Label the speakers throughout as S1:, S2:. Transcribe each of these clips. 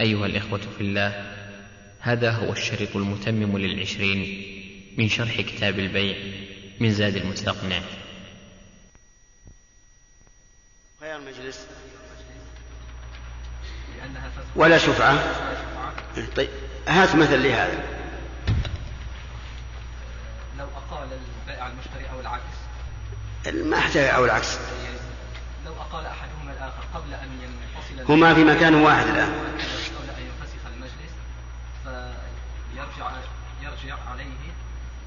S1: أيها الإخوة في الله هذا هو الشريط المتمم للعشرين من شرح كتاب البيع من زاد المستقنع.
S2: خيار المجلس. ولا شفعة؟ طيب هات مثل لهذا.
S3: لو أقال البائع المشتري أو العكس.
S2: ما أحتاج أو العكس.
S3: لو أقال أحدهما الآخر قبل أن ينفصل
S2: هما في مكان واحد الآن
S3: قبل أن ينفسخ المجلس فيرجع يرجع عليه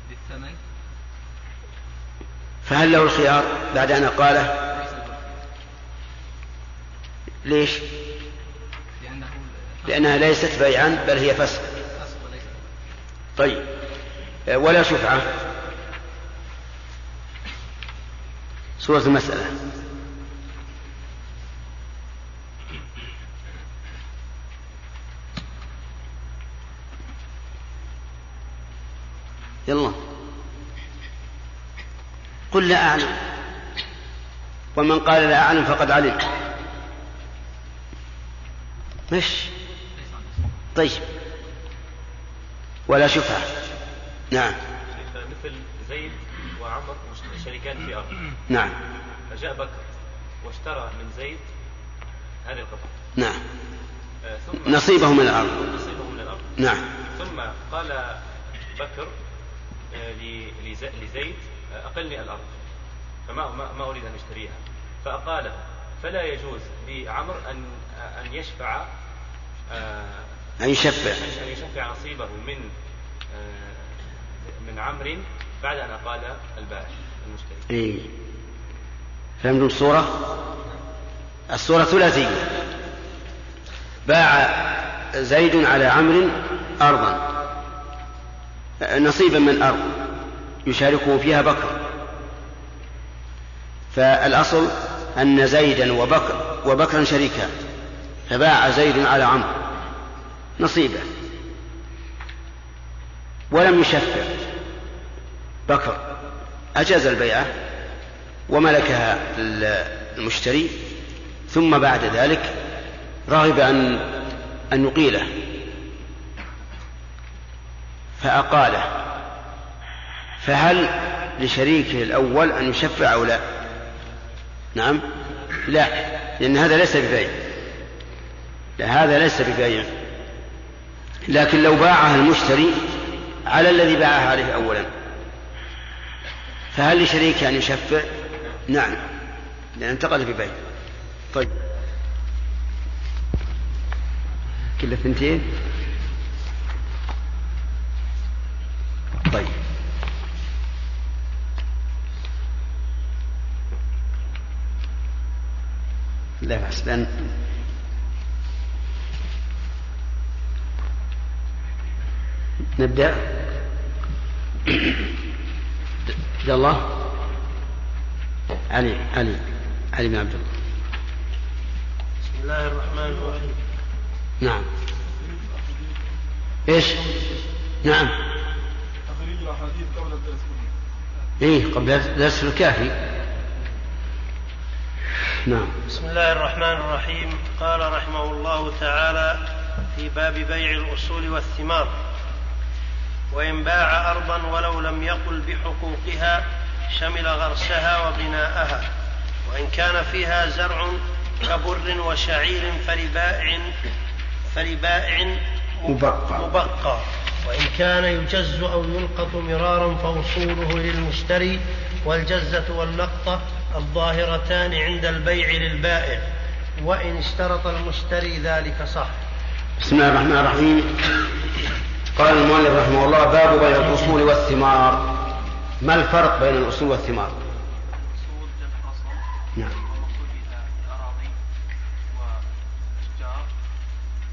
S3: بالثمن.
S2: فهل له الخيار بعد أن قاله؟ ليش؟
S3: لأنه
S2: لأنها ليست بيعا بل هي فسق. طيب. ولا شفعة. سورة المسألة. يلا. قل لا أعلم. ومن قال لا أعلم فقد علم. مش. طيب. ولا شفعة نعم.
S4: مثل زيد وعمر شريكان في أرض.
S2: نعم.
S4: فجاء بكر واشترى من زيد هذه القطعة.
S2: نعم.
S4: آه، ثم
S2: نصيبه من الأرض.
S4: نصيبه من الأرض.
S2: نعم.
S4: ثم قال بكر لزيد آه، أقلني الأرض فما ما, أريد أن أشتريها. فأقاله فلا يجوز لعمر أن أن يشفع آه،
S2: أن يشفع.
S4: أن يشفع نصيبه من آه، من عمرو بعد أن أقال البائع المشتري.
S2: إيه. فهمتم الصورة؟ الصورة ثلاثية. باع زيد على عمرو أرضا. نصيبا من أرض يشاركه فيها بكر. فالأصل أن زيدا وبكر وبكرا شريكان فباع زيد على عمرو. نصيبه. ولم يشفع بكر. أجاز البيعة وملكها المشتري ثم بعد ذلك رغب أن أن يقيله. فأقاله فهل لشريكه الأول أن يشفع أو لا؟ نعم. لا لأن هذا ليس ببيع. لا هذا ليس ببيع. لكن لو باعها المشتري على الذي باعها عليه أولا فهل لشريكه أن يشفع؟ نعم لأن انتقل ببيع طيب. كل اثنتين طيب لا بأس لأن نبدأ. عبد الله؟ علي علي علي بن عبد الله.
S5: بسم الله الرحمن الرحيم.
S2: نعم. إيش؟ نعم.
S6: تخريج الأحاديث قبل الدرس.
S2: إيه قبل درس الكافي. نعم
S5: بسم الله الرحمن الرحيم قال رحمه الله تعالى في باب بيع الأصول والثمار وإن باع أرضا ولو لم يقل بحقوقها شمل غرسها وبناءها وإن كان فيها زرع كبر وشعير فلبائع فلبائع
S2: مبقى.
S5: مبقى وإن كان يجز أو يلقط مرارا فوصوله للمشتري والجزة واللقطة الظاهرتان عند البيع للبائع وإن اشترط المشتري ذلك صح.
S2: بسم الله الرحمن الرحيم. قال المؤلف رحمه الله باب بيع الأصول والثمار. ما الفرق بين الأصول والثمار؟ نعم.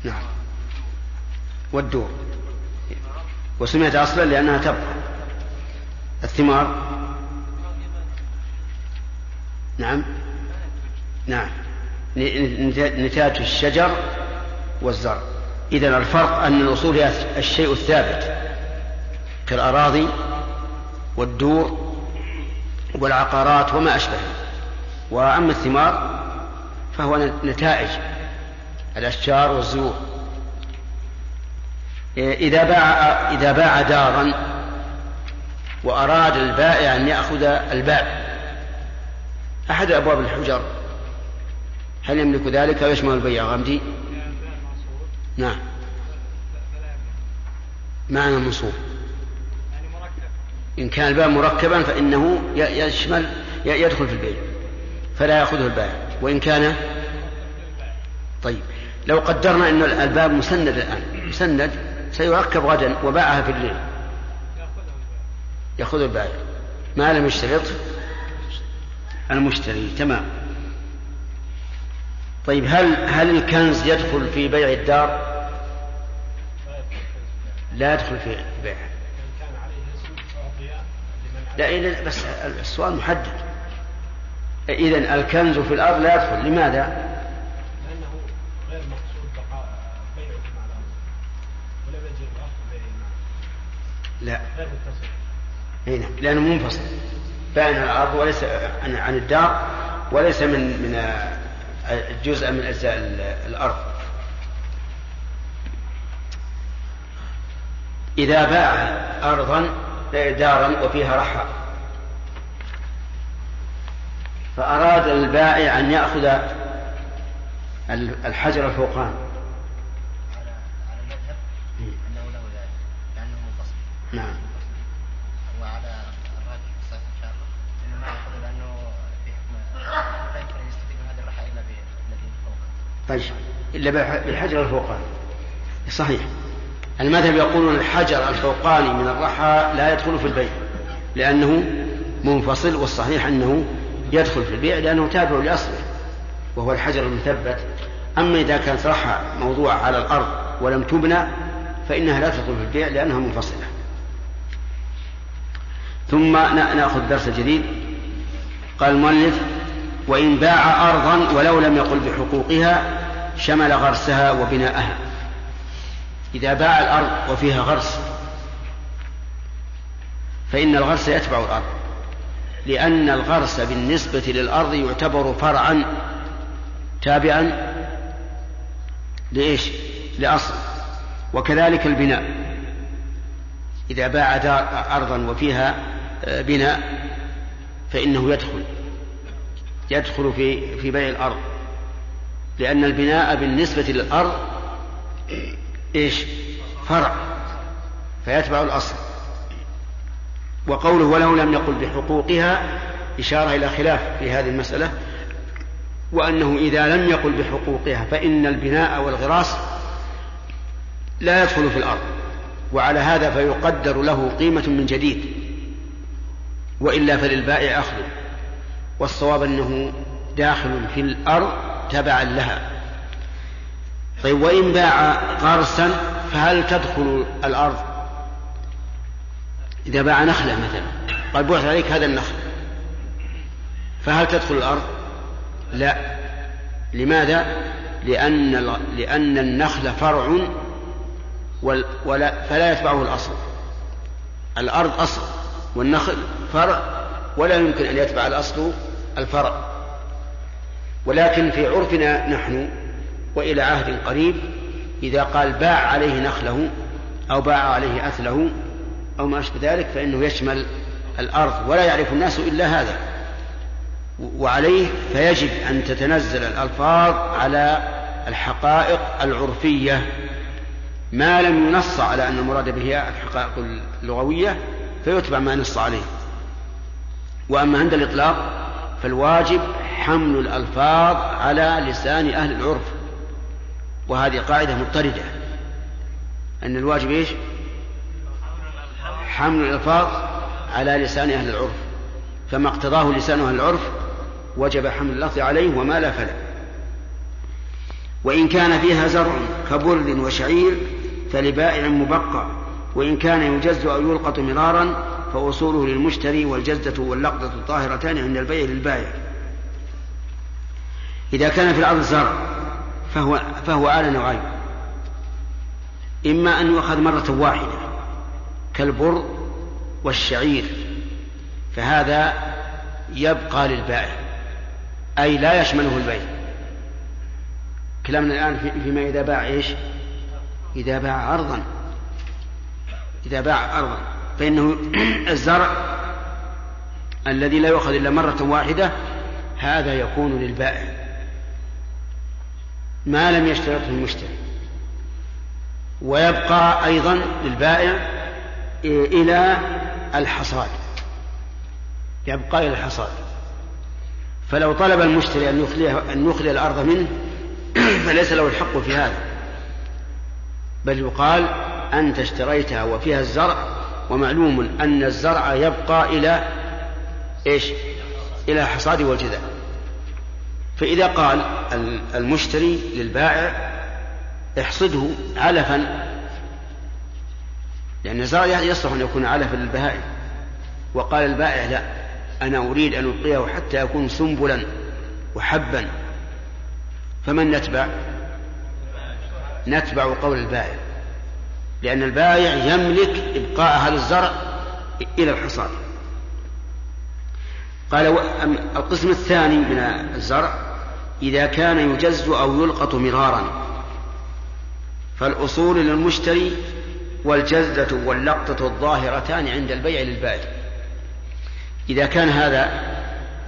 S2: نعم. والدور. وسميت أصلا لأنها تبقى. الثمار؟ نعم. نعم. نتاج الشجر والزرع إذا الفرق أن الأصول هي الشيء الثابت كالأراضي والدور والعقارات وما أشبه وأما الثمار فهو نتائج الأشجار والزهور إذا باع إذا باع دارا وأراد البائع أن يأخذ الباب أحد أبواب الحجر. هل يملك ذلك أو يشمل البيع غمدي؟ نعم. معنى منصوب إن كان الباب مركبا فإنه يشمل يدخل في البيع فلا يأخذه البائع. وإن كان طيب. لو قدرنا أن الباب مسند الآن مسند سيركب غدا وباعها في الليل. يأخذ البائع. ما لم يشترط؟ المشتري تمام. طيب هل هل الكنز يدخل في بيع الدار؟ لا يدخل في بيعها لا بس السؤال محدد. إذا الكنز في الأرض لا يدخل لماذا؟
S6: لأنه غير مقصود بقاء بيعه مع الأرض ولم يجري الأصل بيعه
S2: لا.
S6: غير متصل
S2: اي نعم. لأنه منفصل. بين الأرض وليس عن الدار وليس من من جزء من اجزاء الأرض. إذا باع ارضا دارا وفيها رحى. فأراد البائع أن يأخذ الحجر الفوقاني
S7: على على المذهب انه له ذلك لأنه منفصل
S2: نعم
S7: وعلى الراجح في الصحيح ان شاء الله انه ما ياخذ لأنه في حكم لا يمكن ان يستفيد من هذه الرحى الا بالذي فوقه
S2: طيب. إلا بالحجر الفوقاني. صحيح. المذهب يقولون الحجر الفوقاني من الرحى لا يدخل في البيع لأنه منفصل والصحيح أنه يدخل في البيع لأنه تابع لأصله وهو الحجر المثبت. أما إذا كانت رحى موضوعة على الأرض ولم تبنى فإنها لا تدخل في البيع لأنها منفصلة. ثم نأخذ درس جديد. قال المؤلف وإن باع أرضا ولو لم يقل بحقوقها شمل غرسها وبناءها. إذا باع الأرض وفيها غرس فإن الغرس يتبع الأرض لأن الغرس بالنسبة للأرض يعتبر فرعا تابعا لإيش؟ لأصل. وكذلك البناء. إذا باع دار أرضا وفيها بناء فإنه يدخل يدخل في في بيع الأرض. لأن البناء بالنسبة للأرض إيش؟ فرع. فيتبع الأصل. وقوله ولو لم يقل بحقوقها إشارة إلى خلاف في هذه المسألة وأنه إذا لم يقل بحقوقها فإن البناء والغراس لا يدخل في الأرض وعلى هذا فيقدر له قيمة من جديد وإلا فللبائع أخذ. والصواب أنه داخل في الأرض تبعا لها. طيب وإن باع قرصا فهل تدخل الأرض؟ إذا باع نخلة مثلا قال بعث عليك هذا النخل فهل تدخل الأرض؟ لا. لماذا؟ لأن لأن النخل فرع ولا فلا يتبعه الأصل. الأرض أصل والنخل فرع ولا يمكن أن يتبع الأصل الفرع. ولكن في عرفنا نحن وإلى عهد قريب إذا قال باع عليه نخله أو باع عليه أثله أو ما أشبه ذلك فإنه يشمل الأرض ولا يعرف الناس إلا هذا. وعليه فيجب أن تتنزل الألفاظ على الحقائق العرفية. ما لم ينص على أن المراد به الحقائق اللغوية فيتبع ما نص عليه. وأما عند الإطلاق فالواجب حمل الألفاظ على لسان أهل العرف. وهذه قاعدة مضطردة. أن الواجب إيش؟ حمل الألفاظ على لسان أهل العرف. فما اقتضاه لسان أهل العرف وجب حمل اللفظ عليه وما لا فلا. وإن كان فيها زرع كبر وشعير فلبائع مبقى. وإن كان يجز أو يلقط مرارا فأصوله للمشتري والجزة واللقطة طاهرتان عند البيع للبائع. إذا كان في الأرض زرع فهو فهو على نوعين. إما أن يؤخذ مرة واحدة كالبر والشعير فهذا يبقى للبائع أي لا يشمله البيع. كلامنا الآن فيما إذا باع إيش؟ إذا باع أرضا. إذا باع أرضا. فإنه الزرع الذي لا يؤخذ إلا مرة واحدة هذا يكون للبائع. ما لم يشترطه المشتري. ويبقى أيضا للبائع إلى الحصاد. يبقى إلى الحصاد. فلو طلب المشتري أن يخلي أن يخلي الأرض منه فليس له الحق في هذا. بل يقال أنت اشتريتها وفيها الزرع ومعلوم أن الزرع يبقى إلى إيش؟ إلى الحصاد والجذع. فإذا قال المشتري للبائع احصده علفا. لأن الزرع يصلح أن يكون علفا للبهائم وقال البائع لا أنا أريد أن أبقيه حتى يكون سنبلا وحبا. فمن نتبع؟ نتبع قول البائع. لأن البائع يملك إبقاء هذا الزرع إلى الحصاد. قال القسم الثاني من الزرع إذا كان يجز أو يلقط مرارا. فالأصول للمشتري والجزة واللقطة الظاهرتان عند البيع للبائع. إذا كان هذا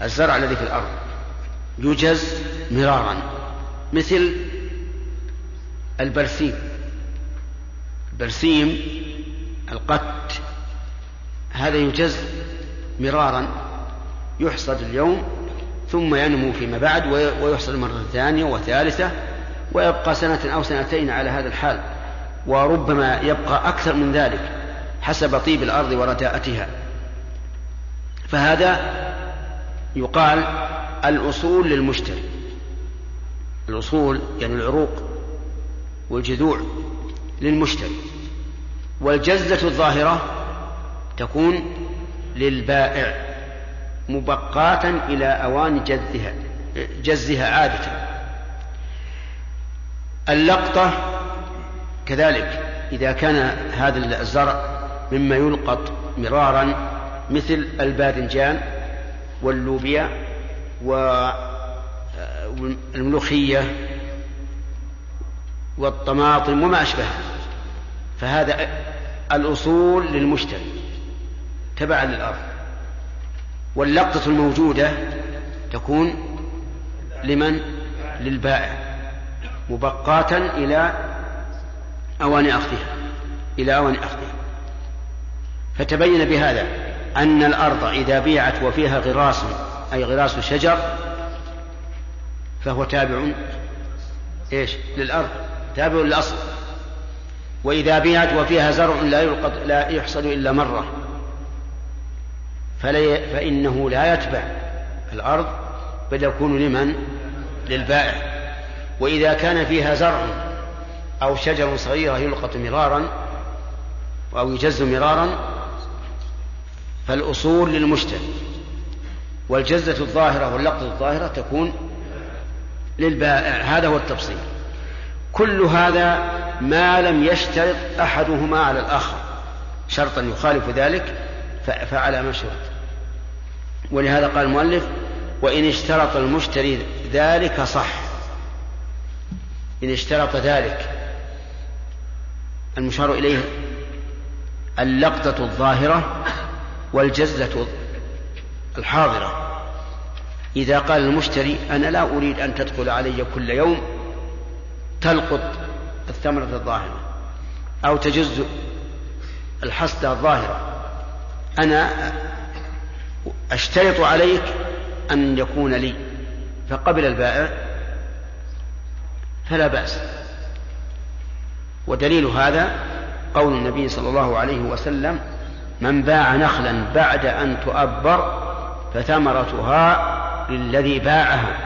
S2: الزرع الذي في الأرض يجز مرارا مثل البرسيم. البرسيم القت هذا يجز مرارا يحصد اليوم ثم ينمو فيما بعد ويحصد مرة ثانية وثالثة ويبقى سنة أو سنتين على هذا الحال وربما يبقى أكثر من ذلك حسب طيب الأرض ورداءتها. فهذا يقال الأصول للمشتري. الأصول يعني العروق والجذوع للمشتري. والجزة الظاهرة تكون للبائع. مبقاة إلى أوان جزها جزها عادة. اللقطة كذلك إذا كان هذا الزرع مما يلقط مرارا مثل الباذنجان واللوبيا والملوخية والطماطم وما أشبهها. فهذا الأصول للمشتري تبعا للأرض. واللقطة الموجودة تكون لمن؟ للبائع مبقاة إلى أوان أخذها إلى أوان أخذها. فتبين بهذا أن الأرض إذا بيعت وفيها غراس أي غراس شجر فهو تابع إيش؟ للأرض تابع للأصل. وإذا بيعت وفيها زرع لا لا يحصد إلا مرة. فلا فإنه لا يتبع الأرض بل يكون لمن؟ للبائع. وإذا كان فيها زرع أو شجر صغيرة يلقط مرارا أو يجز مرارا فالأصول للمشتري والجزة الظاهرة واللقطة الظاهرة تكون للبائع. هذا هو التفصيل. كل هذا ما لم يشترط أحدهما على الآخر. شرطا يخالف ذلك فعلى ما شرط. ولهذا قال المؤلف وإن اشترط المشتري ذلك صح. إن اشترط ذلك. المشار إليه اللقطة الظاهرة والجزة الحاضرة. إذا قال المشتري أنا لا أريد أن تدخل علي كل يوم تلقط الثمرة الظاهرة أو تجز الحصدة الظاهرة. أنا أشترط عليك أن يكون لي فقبل البائع فلا بأس. ودليل هذا قول النبي صلى الله عليه وسلم من باع نخلا بعد أن تؤبر فثمرتها للذي باعها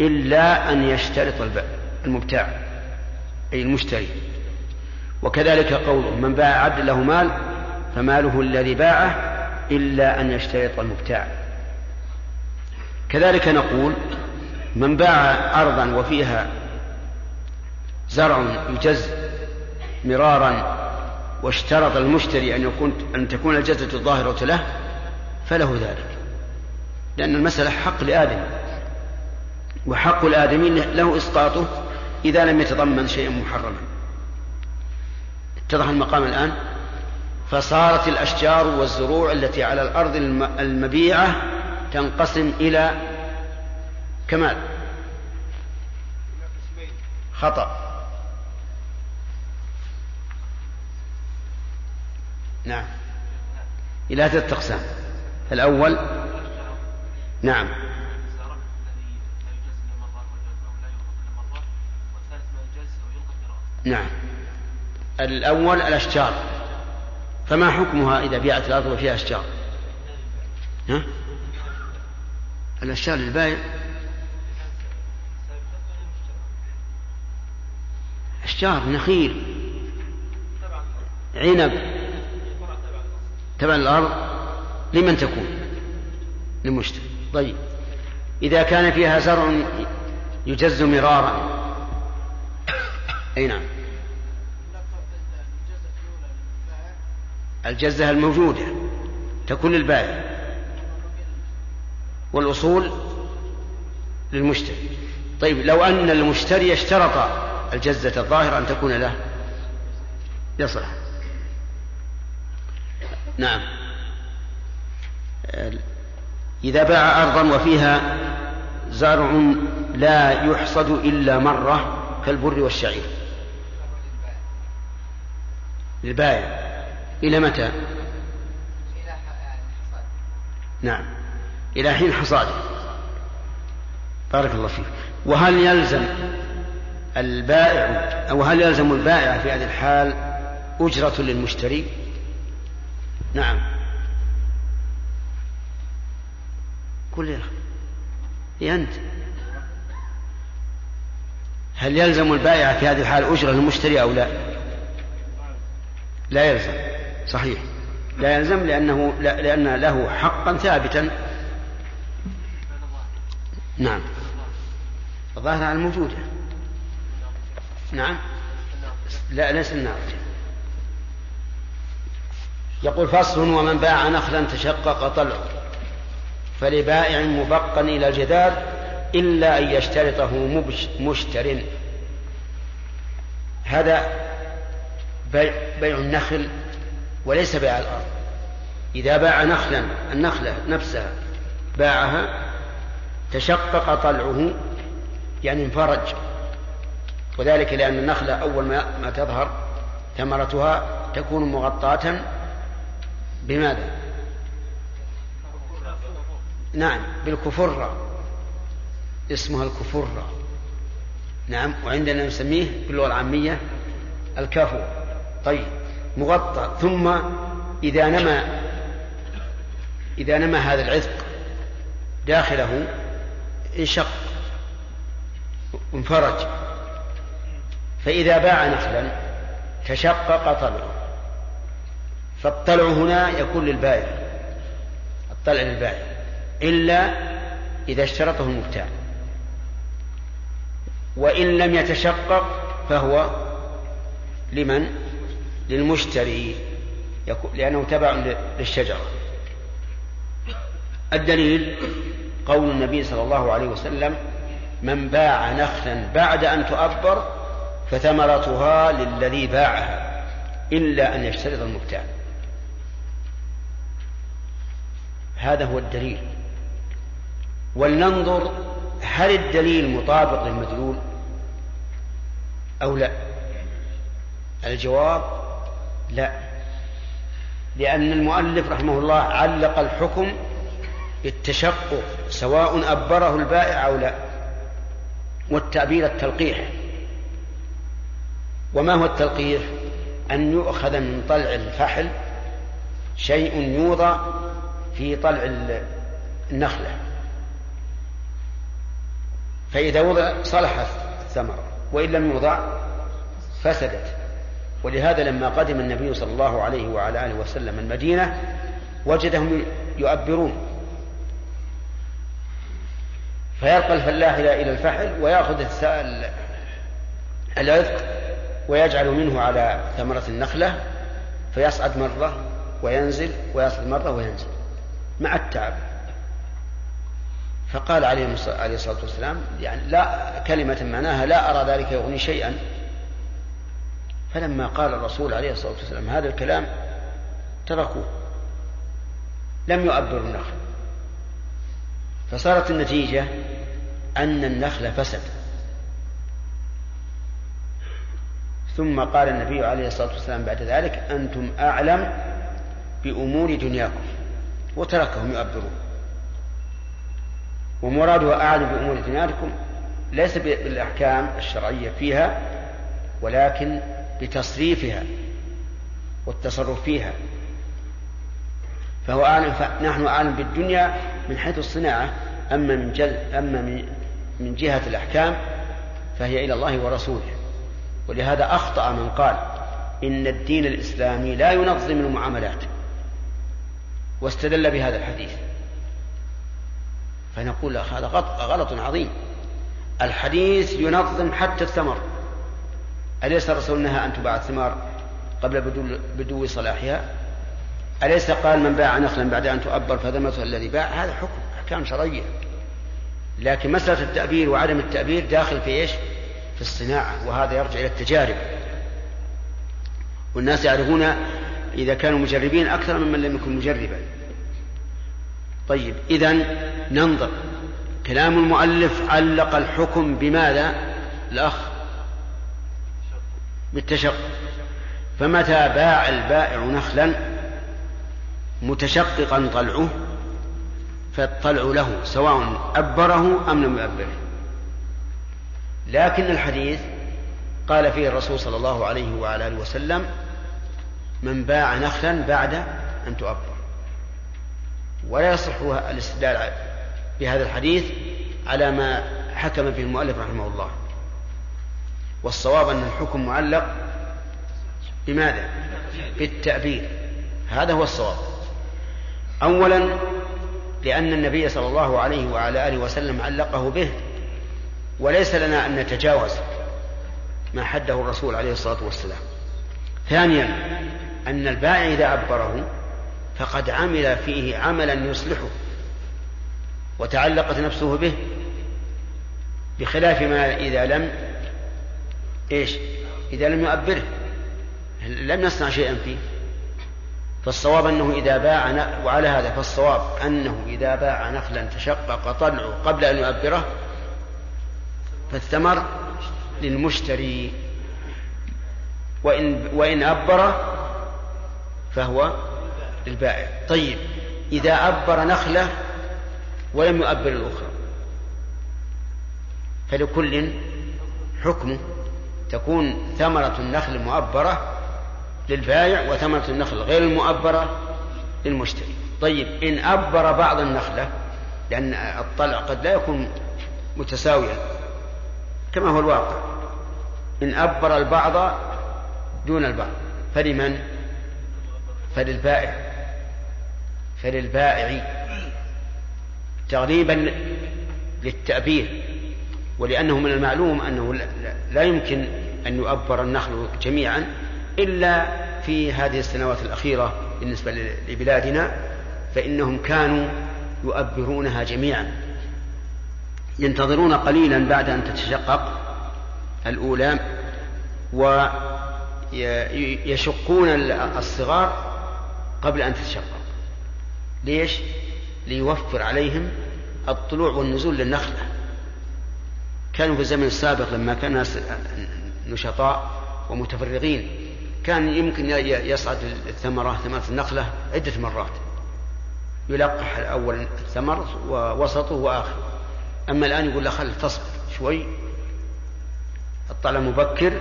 S2: إلا أن يشترط المبتاع أي المشتري. وكذلك قوله من باع عبد له مال فماله الذي باعه إلا أن يشترط المبتاع. كذلك نقول من باع أرضا وفيها زرع يجز مرارا واشترط المشتري أن يكون أن تكون الجزة الظاهرة له فله ذلك. لأن المسألة حق لآدم وحق الآدمي له إسقاطه إذا لم يتضمن شيئا محرما. اتضح المقام الآن؟ فصارت الأشجار والزروع التي على الأرض الم- المبيعة تنقسم إلى كمال. خطأ. نعم. إلى ثلاثة أقسام الأول نعم. نعم. الأول الأشجار. فما حكمها إذا بيعت الأرض وفيها أشجار؟ ها؟ الأشجار للبائع. أشجار نخيل. عنب. تبع الأرض. لمن تكون؟ للمشتري طيب. إذا كان فيها زرع يجز مرارا. أي نعم. الجزة الموجودة تكون للبائع. والأصول للمشتري. طيب لو أن المشتري اشترط الجزة الظاهرة أن تكون له يصلح. نعم. إذا باع أرضا وفيها زرع لا يحصد إلا مرة كالبر والشعير. للبائع. إلى متى؟ نعم. إلى حين حصاده بارك الله فيك. وهل يلزم البائع أو هل يلزم البائع في هذه الحال أجرة للمشتري؟ نعم. قل يا أخي. يا أنت. هل يلزم البائع في هذه الحال أجرة للمشتري أو لا؟ لا يلزم. صحيح. لا يلزم لأنه لأن له حقا ثابتا. نعم. الظاهر على الموجودة نعم. لا ليس النار يقول فصل ومن باع نخلا تشقق طلعه فلبائع مبقا إلى الجدار إلا أن يشترطه مشتر. هذا بيع النخل وليس بيع الأرض. إذا باع نخلا النخلة نفسها باعها تشقق طلعه يعني انفرج. وذلك لأن النخلة أول ما, تظهر ثمرتها تكون مغطاة بماذا؟ نعم بالكفرة. اسمها الكفرة. نعم وعندنا نسميه باللغة العامية الكفو. طيب. مغطى ثم إذا نما إذا نما هذا العذق داخله انشق انفرج. فإذا باع نخلا تشقق طلعه فالطلع هنا يكون للبائع الطلع للبائع إلا إذا اشترطه المبتاع. وإن لم يتشقق فهو لمن؟ للمشتري لأنه تبع للشجرة. الدليل قول النبي صلى الله عليه وسلم من باع نخلا بعد أن تؤبر فثمرتها للذي باعها إلا أن يشترط المبتاع. هذا هو الدليل. ولننظر هل الدليل مطابق للمدلول أو لا. الجواب لا. لأن المؤلف رحمه الله علق الحكم بالتشقق سواء أبره البائع أو لا والتأبير التلقيح. وما هو التلقيح؟ أن يؤخذ من طلع الفحل شيء يوضع في طلع النخلة. فإذا وضع صلحت الثمرة وإن لم يوضع فسدت. ولهذا لما قدم النبي صلى الله عليه وعلى آله وسلم المدينة وجدهم يؤبرون. فيلقى الفلاح إلى الفحل ويأخذ العذق ويجعل منه على ثمرة النخلة فيصعد مرة وينزل ويصعد مرة وينزل مع التعب. فقال عليه الصلاة والسلام يعني لا كلمة معناها لا أرى ذلك يغني شيئا. فلما قال الرسول عليه الصلاة والسلام هذا الكلام تركوه لم يؤبروا النخل. فصارت النتيجة أن النخل فسد. ثم قال النبي عليه الصلاة والسلام بعد ذلك أنتم أعلم بأمور دنياكم وتركهم يؤبرون ومراده أعلم بأمور دنياكم ليس بالأحكام الشرعية فيها ولكن بتصريفها والتصرف فيها. فهو أعلم فنحن أعلم بالدنيا من حيث الصناعة أما من جل أما من جهة الأحكام فهي إلى الله ورسوله. ولهذا أخطأ من قال إن الدين الإسلامي لا ينظم المعاملات. واستدل بهذا الحديث. فنقول هذا غلط عظيم. الحديث ينظم حتى الثمر. أليس الرسول نهى أن تباع الثمار قبل بدو, صلاحها أليس قال من باع نخلا بعد أن تؤبر فذمته الذي باع؟ هذا حكم أحكام شرعية. لكن مسألة التأبير وعدم التأبير داخل في إيش؟ في الصناعة وهذا يرجع إلى التجارب. والناس يعرفون إذا كانوا مجربين أكثر ممن لم يكن مجربا. طيب إذا ننظر. كلام المؤلف علق الحكم بماذا؟ الأخ بالتشقق فمتى باع البائع نخلا متشققا طلعه فالطلع له سواء أبره أم لم يؤبره لكن الحديث قال فيه الرسول صلى الله عليه وعلى آله وسلم من باع نخلا بعد أن تؤبر. ولا يصح الاستدلال بهذا الحديث على ما حكم به المؤلف رحمه الله. والصواب أن الحكم معلق بماذا؟ بالتأبير هذا هو الصواب. أولا لأن النبي صلى الله عليه وعلى آله وسلم علقه به وليس لنا أن نتجاوز ما حده الرسول عليه الصلاة والسلام. ثانيا أن البائع إذا أبره فقد عمل فيه عملا يصلحه وتعلقت نفسه به بخلاف ما إذا لم إيش؟ إذا لم يؤبره. لم يصنع شيئا فيه. فالصواب أنه إذا باع وعلى هذا فالصواب أنه إذا باع نخلا تشقق طلعه قبل أن يؤبره فالثمر للمشتري. وإن وإن أبر فهو للبائع. طيب إذا أبر نخلة ولم يؤبر الأخرى فلكل حكمه. تكون ثمرة النخل المؤبرة للبائع وثمرة النخل غير المؤبرة للمشتري. طيب إن أبر بعض النخلة لأن الطلع قد لا يكون متساويا كما هو الواقع. إن أبر البعض دون البعض فلمن؟ فللبائع. فللبائع. تغليبا للتأبير. ولأنه من المعلوم أنه لا يمكن أن يؤبر النخل جميعا إلا في هذه السنوات الأخيرة بالنسبة لبلادنا فإنهم كانوا يؤبرونها جميعا. ينتظرون قليلا بعد أن تتشقق الأولى ويشقون الصغار قبل أن تتشقق. ليش؟ ليوفر عليهم الطلوع والنزول للنخلة. كانوا في الزمن السابق لما كان الناس نشطاء ومتفرغين كان يمكن يصعد الثمرة ثمرة النخلة عدة مرات يلقح الأول الثمر ووسطه وآخره. أما الآن يقول له خل تصبر شوي. الطلع مبكر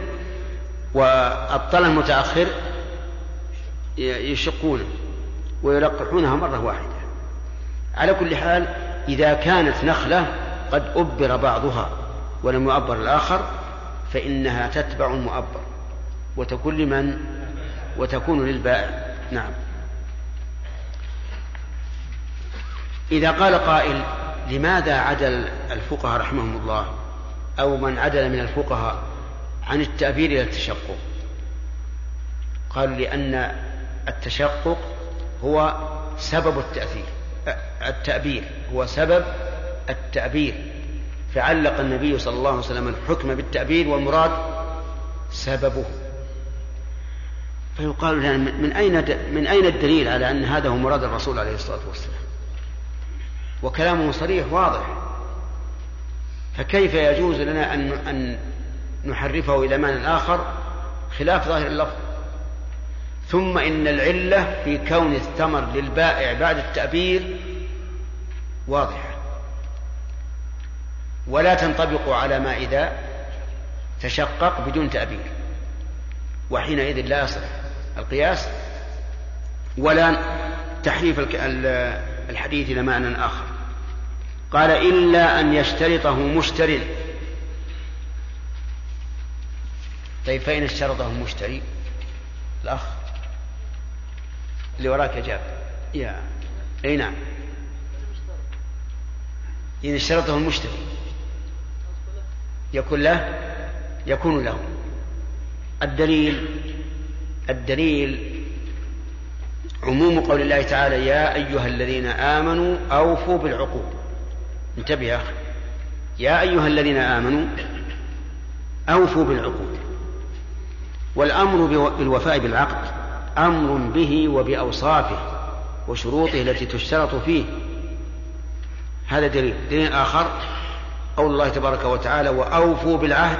S2: والطلع متأخر يشقونه ويلقحونها مرة واحدة. على كل حال إذا كانت نخلة قد أبر بعضها. ولم يؤبر الآخر فإنها تتبع المؤبر وتكون لمن؟ وتكون للبائع نعم. إذا قال قائل لماذا عدل الفقهاء رحمهم الله؟ أو من عدل من الفقهاء عن التأبير إلى التشقق؟ قالوا لأن التشقق هو سبب التأثير التأبير هو سبب التأبير. فعلق النبي صلى الله عليه وسلم الحكم بالتأبير والمراد سببه. فيقال لنا من أين من أين الدليل على أن هذا هو مراد الرسول عليه الصلاة والسلام؟ وكلامه صريح واضح. فكيف يجوز لنا أن أن نحرفه إلى معنى آخر؟ خلاف ظاهر اللفظ. ثم إن العلة في كون الثمر للبائع بعد التأبير واضحة ولا تنطبق على ما إذا تشقق بدون تأبير وحينئذ لا يصح القياس ولا تحريف الحديث إلى معنى آخر. قال إلا أن يشترطه مشتري. طيب فإن اشترطه المشتري الأخ اللي وراك جاب. يا أي نعم. إن اشترطه المشتري يكون له يكون له. الدليل الدليل عموم قول الله تعالى يا أيها الذين آمنوا أوفوا بالعقود انتبه يا أخي. يا أيها الذين آمنوا أوفوا بالعقود والأمر بالوفاء بالعقد أمر به وبأوصافه وشروطه التي تشترط فيه. هذا دليل. دليل آخر. قول الله تبارك وتعالى وأوفوا بالعهد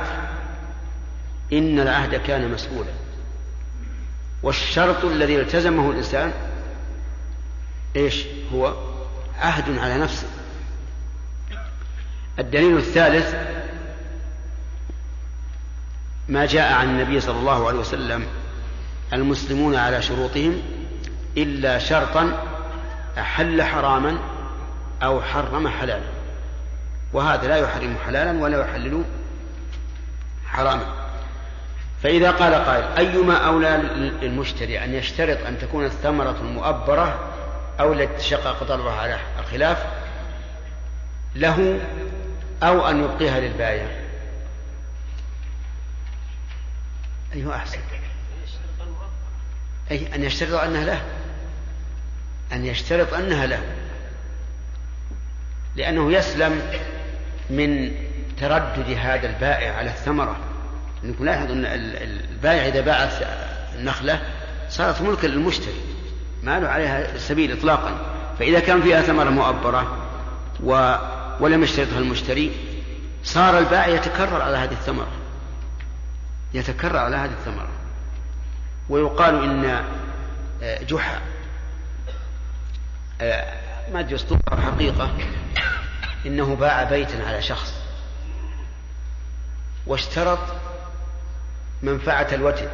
S2: إن العهد كان مسؤولا. والشرط الذي التزمه الإنسان إيش هو؟ عهد على نفسه. الدليل الثالث ما جاء عن النبي صلى الله عليه وسلم المسلمون على شروطهم إلا شرطا أحل حراما أو حرم حلالا. وهذا لا يحرم حلالا ولا يحلل حراما. فإذا قال قائل أيما أولى للمشتري أن يشترط أن تكون الثمرة المؤبرة أو التي طلبها على الخلاف له أو أن يبقيها للبائع. أيها أحسن. أي أن يشترط أنها له. أن يشترط أنها له. لأنه يسلم من تردد هذا البائع على الثمرة. نكون لاحظ أن البائع إذا باع النخلة صارت ملكا للمشتري. ما له عليها سبيل إطلاقا. فإذا كان فيها ثمرة مؤبرة و ولم يشترطها المشتري صار البائع يتكرر على هذه الثمرة. يتكرر على هذه الثمرة. ويقال إن آه، جحا آه، ما أدري حقيقة. إنه باع بيتا على شخص واشترط منفعة الوتد.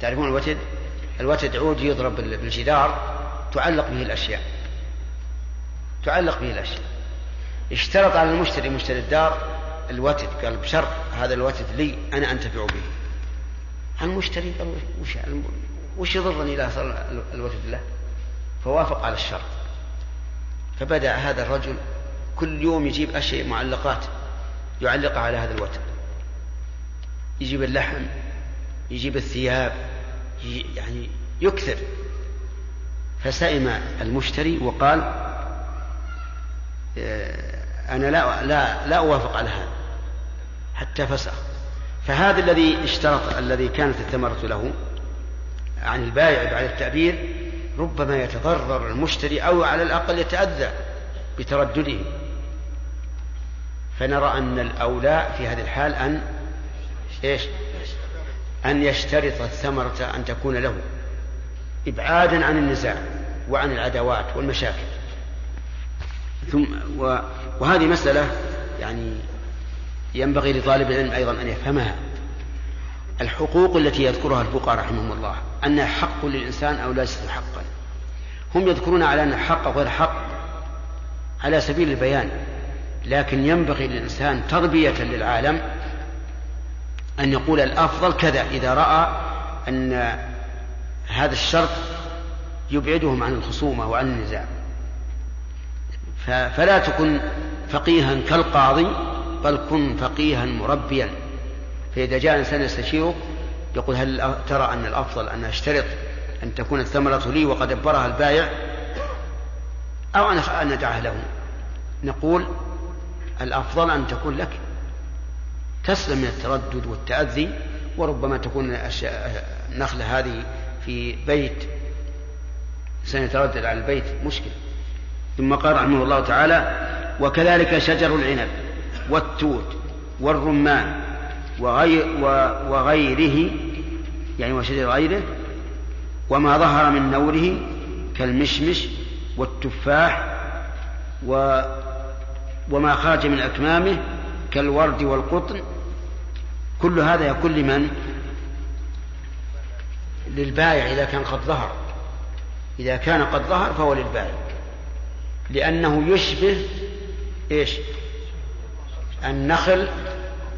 S2: تعرفون الوتد؟ الوتد عود يضرب بالجدار تعلق به الأشياء. تعلق به الأشياء. اشترط على المشتري مشتري الدار الوتد قال بشرط هذا الوتد لي أنا أنتفع به. المشتري قال وش وش يضرني إذا صار الوتد له؟ فوافق على الشرط. فبدأ هذا الرجل كل يوم يجيب أشياء معلقات يعلقها على هذا الوتد يجيب اللحم يجيب الثياب يعني يكثر. فسئم المشتري وقال آه، أنا لا لا لا أوافق على هذا. حتى فسخ. فهذا الذي اشترط الذي كانت الثمرة له عن البائع بعد التعبير ربما يتضرر المشتري أو على الأقل يتأذى بتردده. فنرى أن الأولى في هذه الحال أن إيش؟ أن يشترط الثمرة أن تكون له إبعادا عن النزاع وعن العداوات والمشاكل. ثم و وهذه مسألة يعني ينبغي لطالب العلم أيضا أن يفهمها. الحقوق التي يذكرها الفقهاء رحمهم الله. أنها حق للإنسان أو ليست حقا. هم يذكرون على أن الحق غير حق على سبيل البيان لكن ينبغي للإنسان تربية للعالم أن يقول الأفضل كذا إذا رأى أن هذا الشرط يبعدهم عن الخصومة وعن النزاع. فلا تكن فقيها كالقاضي بل كن فقيها مربيا. فإذا جاء إنسان يستشيرك يقول هل ترى أن الأفضل أن أشترط أن تكون الثمرة لي وقد أبرها البائع أو أن ندعها له؟ نقول الأفضل أن تكون لك تسلم من التردد والتأذي وربما تكون النخلة هذه في بيت سنتردد على البيت مشكلة. ثم قال رحمه الله تعالى وكذلك شجر العنب والتوت والرمان وغير وغيره يعني وشجر غيره وما ظهر من نوره كالمشمش والتفاح و وما خرج من أكمامه كالورد والقطن. كل هذا يكون لمن؟ للبائع إذا كان قد ظهر. إذا كان قد ظهر فهو للبائع. لأنه يشبه إيش؟ النخل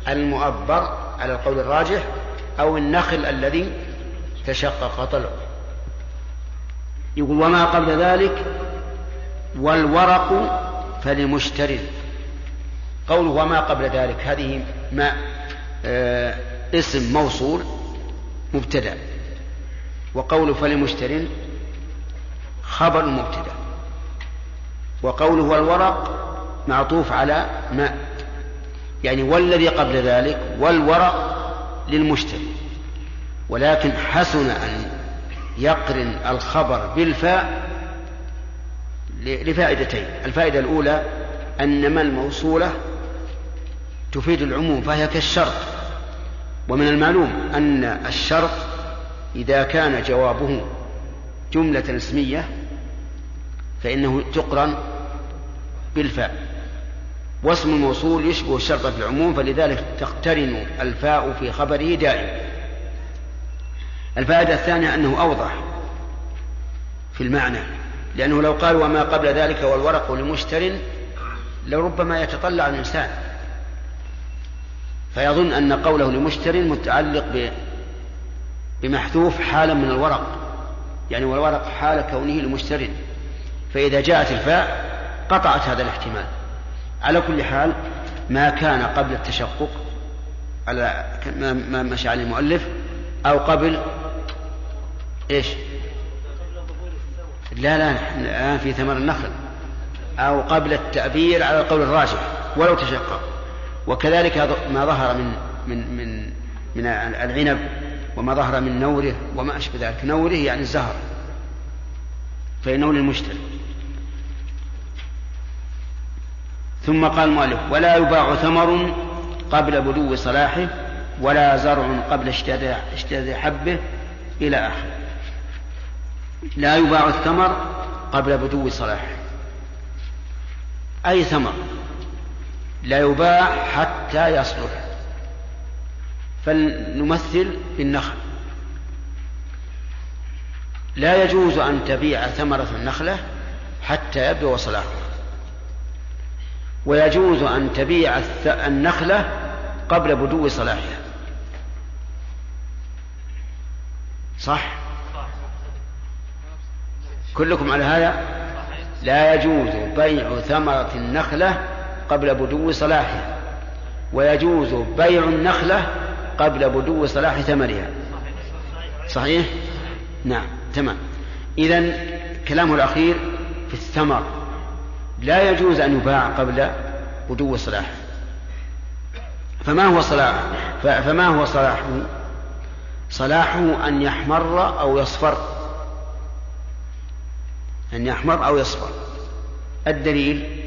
S2: المؤبر على القول الراجح أو النخل الذي تشقق طلعه. يقول وما قبل ذلك والورق فلمشتر قوله وما قبل ذلك هذه ما آه اسم موصول مبتدأ. وقوله فلمشتر خبر مبتدأ. وقوله والورق معطوف على ما يعني والذي قبل ذلك والورق للمشتري. ولكن حسن أن يقرن الخبر بالفاء لفائدتين. الفائدة الأولى أن ما الموصولة تفيد العموم فهي كالشرط. ومن المعلوم أن الشرط إذا كان جوابه جملة اسمية فإنه تقرن بالفاء. واسم الموصول يشبه الشرط في العموم فلذلك تقترن الفاء في خبره دائما. الفائدة الثانية أنه أوضح في المعنى لأنه لو قال وما قبل ذلك والورق لمشتر لربما يتطلع الإنسان. فيظن أن قوله لمشتر متعلق بمحذوف حالا من الورق يعني والورق حال كونه لمشتر. فإذا جاءت الفاء قطعت هذا الاحتمال. على كل حال ما كان قبل التشقق على ما مشى عليه المؤلف أو قبل إيش؟ لا لا الآن في ثمر النخل أو قبل التأبير على القول الراجح ولو تشقق. وكذلك ما ظهر من من من من العنب وما ظهر من نوره وما أشبه ذلك. نوره يعني الزهر فإنه للمشتري. ثم قال المؤلف ولا يباع ثمر قبل بدو صلاحه ولا زرع قبل اشتداد حبه إلى آخره. لا يباع الثمر قبل بدو صلاحه. أي ثمر؟ لا يباع حتى يصلح. فلنمثل بالنخل لا يجوز أن تبيع ثمرة النخلة حتى يبدو صلاحها ويجوز أن تبيع النخلة قبل بدو صلاحها. صح؟ كلكم على هذا؟ لا يجوز بيع ثمرة النخلة قبل بدو صلاحها. ويجوز بيع النخلة قبل بدو صلاح ثمرها. صحيح؟ نعم تمام. إذا كلامه الأخير في الثمر. لا يجوز أن يباع قبل بدو صلاحه فما هو صلاح؟ فما هو صلاحه صلاحه أن يحمر أو يصفر. أن يحمر أو يصفر. الدليل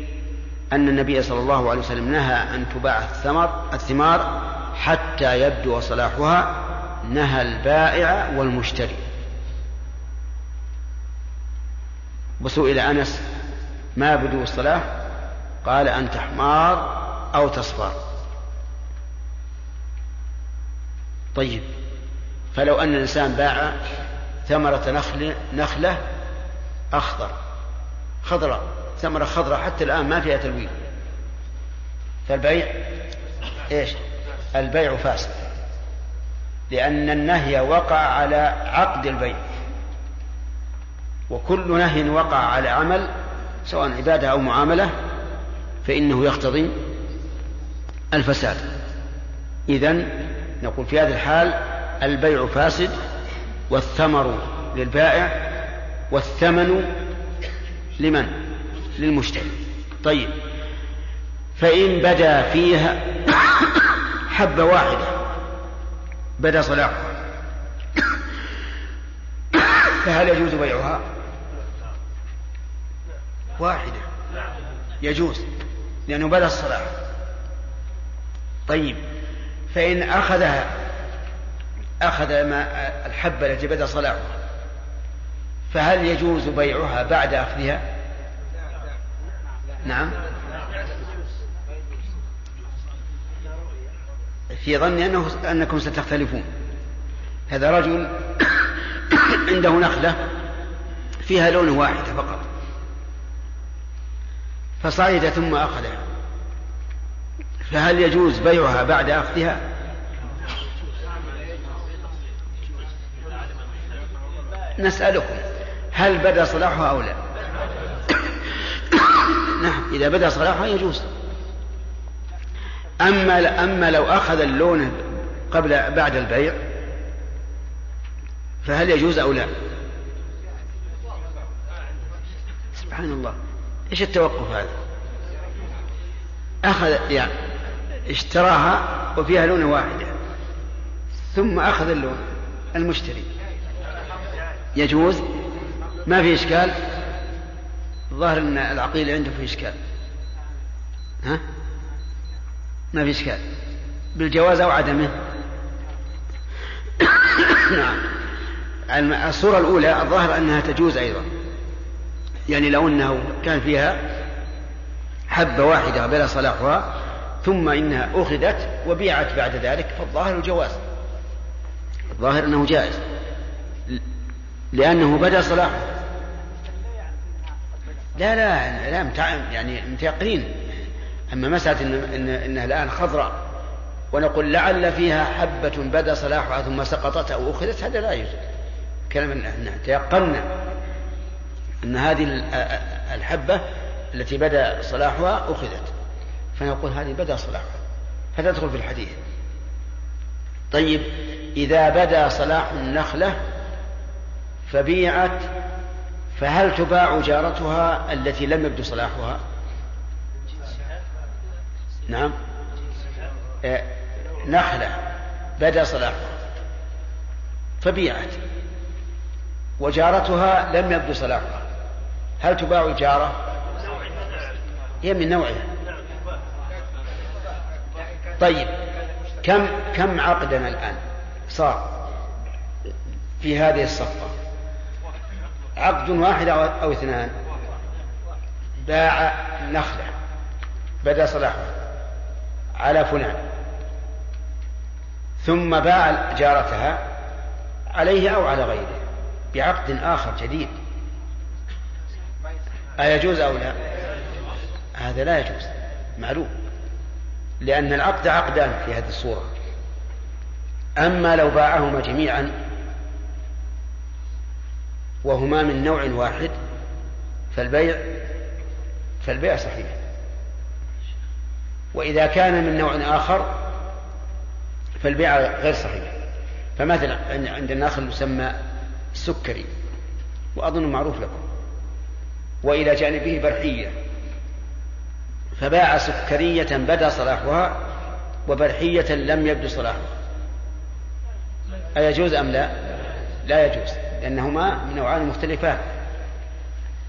S2: أن النبي صلى الله عليه وسلم نهى أن تباع الثمر الثمار حتى يبدو صلاحها نهى البائع والمشتري. وسئل أنس ما بدو الصلاح قال أن تحمار أو تصفر. طيب فلو أن الإنسان باع ثمرة نخل نخلة أخضر خضراء ثمرة خضراء حتى الآن ما فيها تلوين. فالبيع إيش؟ البيع فاسد لأن النهي وقع على عقد البيع وكل نهي وقع على عمل سواء عبادة أو معاملة فإنه يقتضي الفساد. إذا نقول في هذه الحال البيع فاسد والثمر للبائع والثمن لمن؟ للمشتري. طيب فإن بدا فيها حبة واحدة بدا صلاحها فهل يجوز بيعها؟ واحدة. يجوز لأنه بدا الصلاح طيب فإن أخذها أخذ ما الحبة التي بدا صلاحها فهل يجوز بيعها بعد أخذها؟ نعم. في ظني أنه أنكم ستختلفون. هذا رجل عنده نخلة فيها لون واحد فقط. فصعد ثم أخذها فهل يجوز بيعها بعد أخذها؟ نسألكم هل بدا صلاحها أو لا؟ نعم إذا بدا صلاحها يجوز. أما أما لو أخذ اللون قبل بعد البيع فهل يجوز أو لا؟ سبحان الله. إيش التوقف هذا؟ أخذ يعني اشتراها وفيها لون واحدة ثم أخذ اللون المشتري. يجوز؟ ما في إشكال؟ الظاهر أن العقيل عنده في إشكال. ها؟ ما في إشكال. بالجواز أو عدمه؟ نعم. الصورة الأولى الظاهر أنها تجوز أيضا. يعني لو أنه كان فيها حبة واحدة بلا صلاحها ثم إنها أخذت وبيعت بعد ذلك فالظاهر الجواز الظاهر أنه جائز. لأنه بدا صلاحه. لا لا لا يعني متيقنين أما مسألة إن, إن إنها الآن خضراء ونقول لعل فيها حبة بدا صلاحها ثم سقطت أو أخذت هذا لا يجوز. كلام تيقنا. أن هذه الحبة التي بدا صلاحها أخذت. فنقول هذه بدا صلاحها. فتدخل في الحديث. طيب إذا بدا صلاح النخلة فبيعت فهل تباع جارتها التي لم يبدو صلاحها؟ نعم. نخلة. بدا صلاحها. فبيعت. وجارتها لم يبدو صلاحها. هل تباع الجارة هي من نوعها. طيب كم كم عقدنا الآن؟ صار في هذه الصفقة. عقد واحد أو اثنان. باع نخلة. بدا صلاحها. على فلان. ثم باع جارتها عليه أو على غيره. بعقد آخر جديد. أيجوز أو لا؟ هذا لا يجوز معلوم لأن العقد عقدان في هذه الصورة. أما لو باعهما جميعا وهما من نوع واحد فالبيع فالبيع صحيح. وإذا كان من نوع آخر فالبيع غير صحيح. فمثلا عند الناخل يسمى السكري وأظن معروف لكم. وإلى جانبه برحية. فباع سكرية بدا صلاحها وبرحية لم يبدو صلاحها. أيجوز أم لا؟ لا يجوز لأنهما نوعان مختلفان.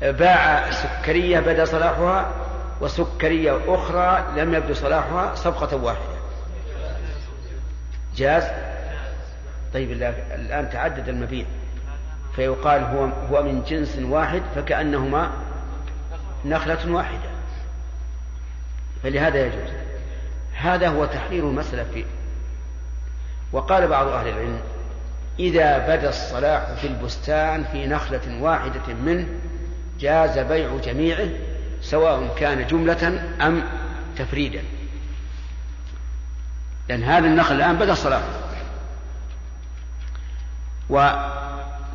S2: باع سكرية بدا صلاحها وسكرية أخرى لم يبدو صلاحها صفقة واحدة. جاز؟ طيب الآن تعدد المبيع. فيقال هو هو من جنس واحد فكأنهما نخلة واحدة. فلهذا يجوز. هذا هو تحرير المسألة فيه وقال بعض أهل العلم إذا بدا الصلاح في البستان في نخلة واحدة منه جاز بيع جميعه سواء كان جملة أم تفريدا. لأن هذا النخل الآن بدأ الصلاة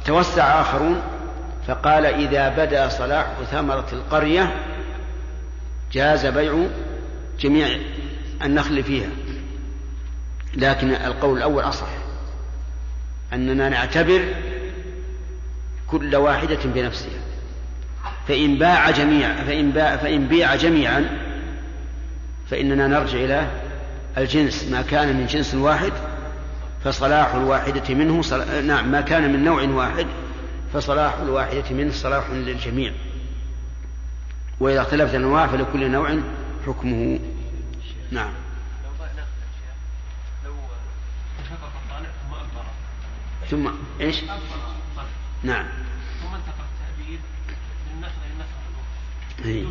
S2: وتوسع آخرون فقال إذا بدا صلاح ثمرة القرية جاز بيع جميع النخل فيها. لكن القول الأول أصح أننا نعتبر كل واحدة بنفسها. فإن باع جميع فإن باع فإن بيع جميعا فإننا نرجع إلى الجنس ما كان من جنس واحد فصلاح الواحدة منه صل... نعم ما كان من نوع واحد فصلاح الواحدة منه صلاح للجميع. وإذا اختلفت الأنواع فلكل نوع حكمه. نعم.
S8: ثم إيش؟
S2: نعم.
S8: ثم انتقى التأبيد من نخلة للنخلة الأخرى.
S2: إيه.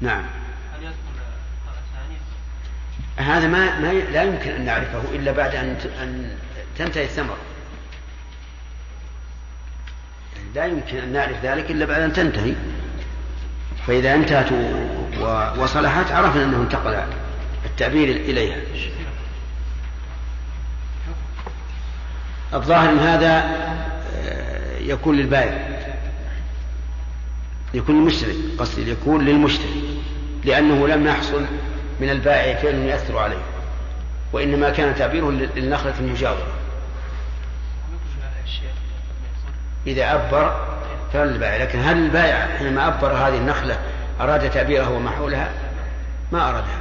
S2: نعم
S8: هل يدخل الطلع الثاني؟
S2: هذا ما, ما لا يمكن أن نعرفه إلا بعد ت- أن تنتهي الثمرة. يعني لا يمكن أن نعرف ذلك إلا بعد أن تنتهي. فإذا انتهت وصلحت عرفنا أنه انتقل التعبير إليها. الظاهر أن هذا آه، يكون للبائع. يكون للمشتري قصدي يكون للمشتري لأنه لم يحصل من البائع فعل يؤثر عليه وإنما كان تعبيره للنخلة المجاورة. إذا أبر فللبائع لكن هل البائع حينما أبر هذه النخلة أراد تعبيرها وما حولها ما أرادها.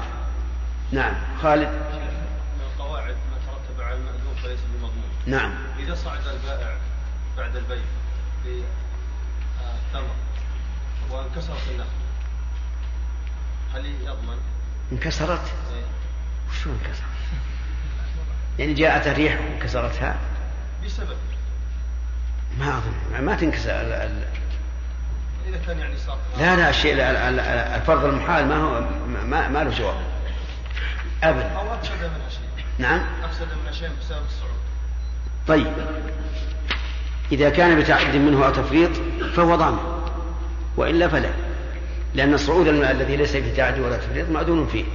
S2: نعم. خالد؟
S9: من القواعد ما ترتب على المأذون فليس بمضمون.
S2: نعم.
S9: إذا صعد البائع بعد البيع بالثمر وانكسرت النخلة هل يضمن؟
S2: انكسرت؟
S9: إيه.
S2: وشو انكسرت؟ يعني جاءت الريح وكسرتها
S9: بسبب.
S2: ما أظن. ما تنكسر ال- ال-
S9: إذا كان يعني صار
S2: لا لا الشيء ال- ال- الفرض المحال ما هو ما, ما له جواب. أبدا.
S9: أو أفسد منها شيء
S2: نعم.
S9: أفسد منها شيء بسبب الصعود.
S2: طيب. إذا كان بتعد منه أو تفريط فهو ضامن. وإلا فلا. لأن صعود الم- الذي ليس فيه تعدي ولا تفريط مأذون فيه.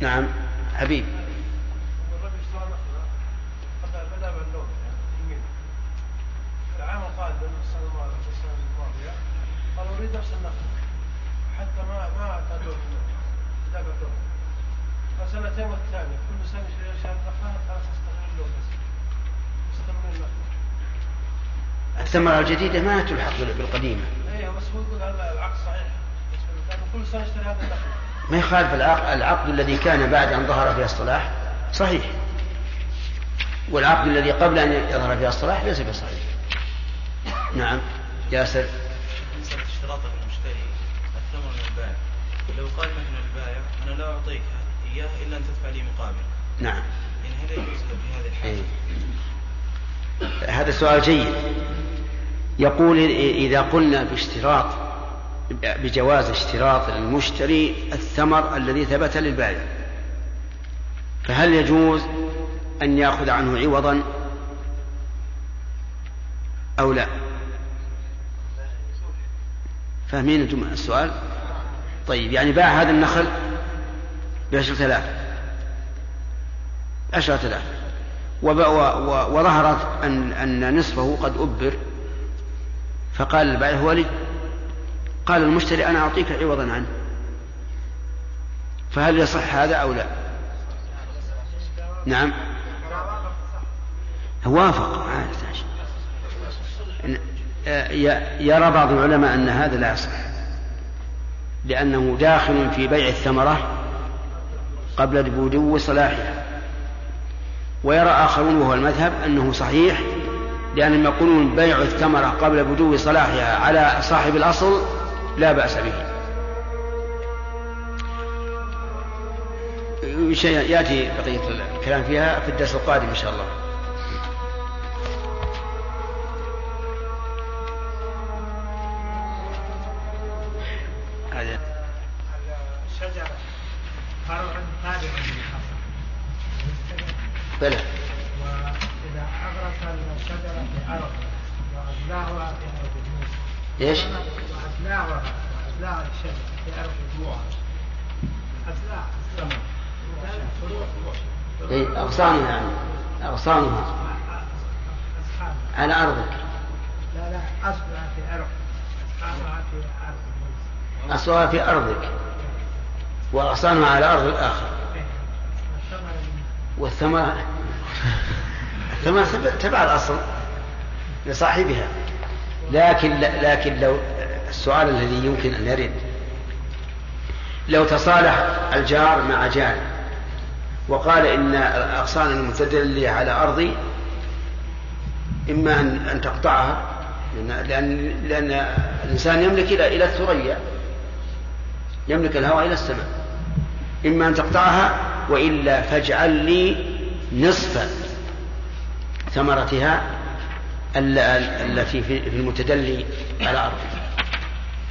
S2: نعم حبيب.
S6: فسنتين والثانية كل سنة استغل اللون
S2: الثمرة الجديدة ما تلحق بال- بالقديمة.
S6: أيوه بس هو يقول هذا العقد صحيح. بالنسبة له، لأنه كل سنة يشتري هذه النخلة
S2: ما يخالف العقد, العقد الذي كان بعد أن ظهر فيها الصلاح صحيح. والعقد الذي قبل أن يظهر فيها الصلاح ليس بصحيح. نعم. ياسر.
S10: بالنسبة اشتراط المشتري. الثمن من البائع. لو قال مثلا البائع أنا لا أعطيك إياه إلا أن تدفع لي مقابل.
S2: نعم.
S10: يعني هل يجوز في هذه الحالة؟
S2: إيه. هذا سؤال جيد. يقول إذا قلنا باشتراط بجواز اشتراط المشتري الثمر الذي ثبت للبائع فهل يجوز أن يأخذ عنه عوضا أو لا؟ فاهمين أنتم السؤال؟ طيب يعني باع هذا النخل بعشرة آلاف. عشرة آلاف. وظهرت أن, أن نصفه قد أبر. فقال البائع هو لي. قال المشتري أنا أعطيك عوضا عنه. فهل يصح هذا أو لا؟ نعم. وافق. يرى بعض العلماء أن هذا لا يصح. لأنه داخل في بيع الثمرة قبل بدو صلاحها. ويرى آخرون وهو المذهب أنه صحيح لأنهم يقولون بيع الثمرة قبل بدو صلاحها على صاحب الأصل لا بأس به. شيء يأتي بقية الكلام فيها في الدرس القادم إن شاء الله. هذا.
S6: الشجرة فرع
S2: بلى.
S6: وإذا أغرس الشجرة في أرض وأزلاها في أرض
S2: إيش؟
S6: وأزلاها وأزلاها الشجرة في أرض موسى أزلاع
S2: إيه، أغصانها يعني أغصانها. على أرضك.
S6: لا لا أصلها في أرض أصحابها في
S2: أصلها في أرضك. وأغصانها على أرض الآخر. والثمرة الثمرة تبع- الأصل لصاحبها. لكن لكن لو السؤال الذي يمكن أن يرد. لو تصالح الجار مع جار وقال إن الأغصان المتدلية على أرضي إما أن أن تقطعها لأن, لأن الإنسان يملك إلى إلى الثريا يملك الهواء إلى السماء. إما أن تقطعها وإلا فاجعل لي نصف ثمرتها ال- ال- التي في المتدلي على أرضي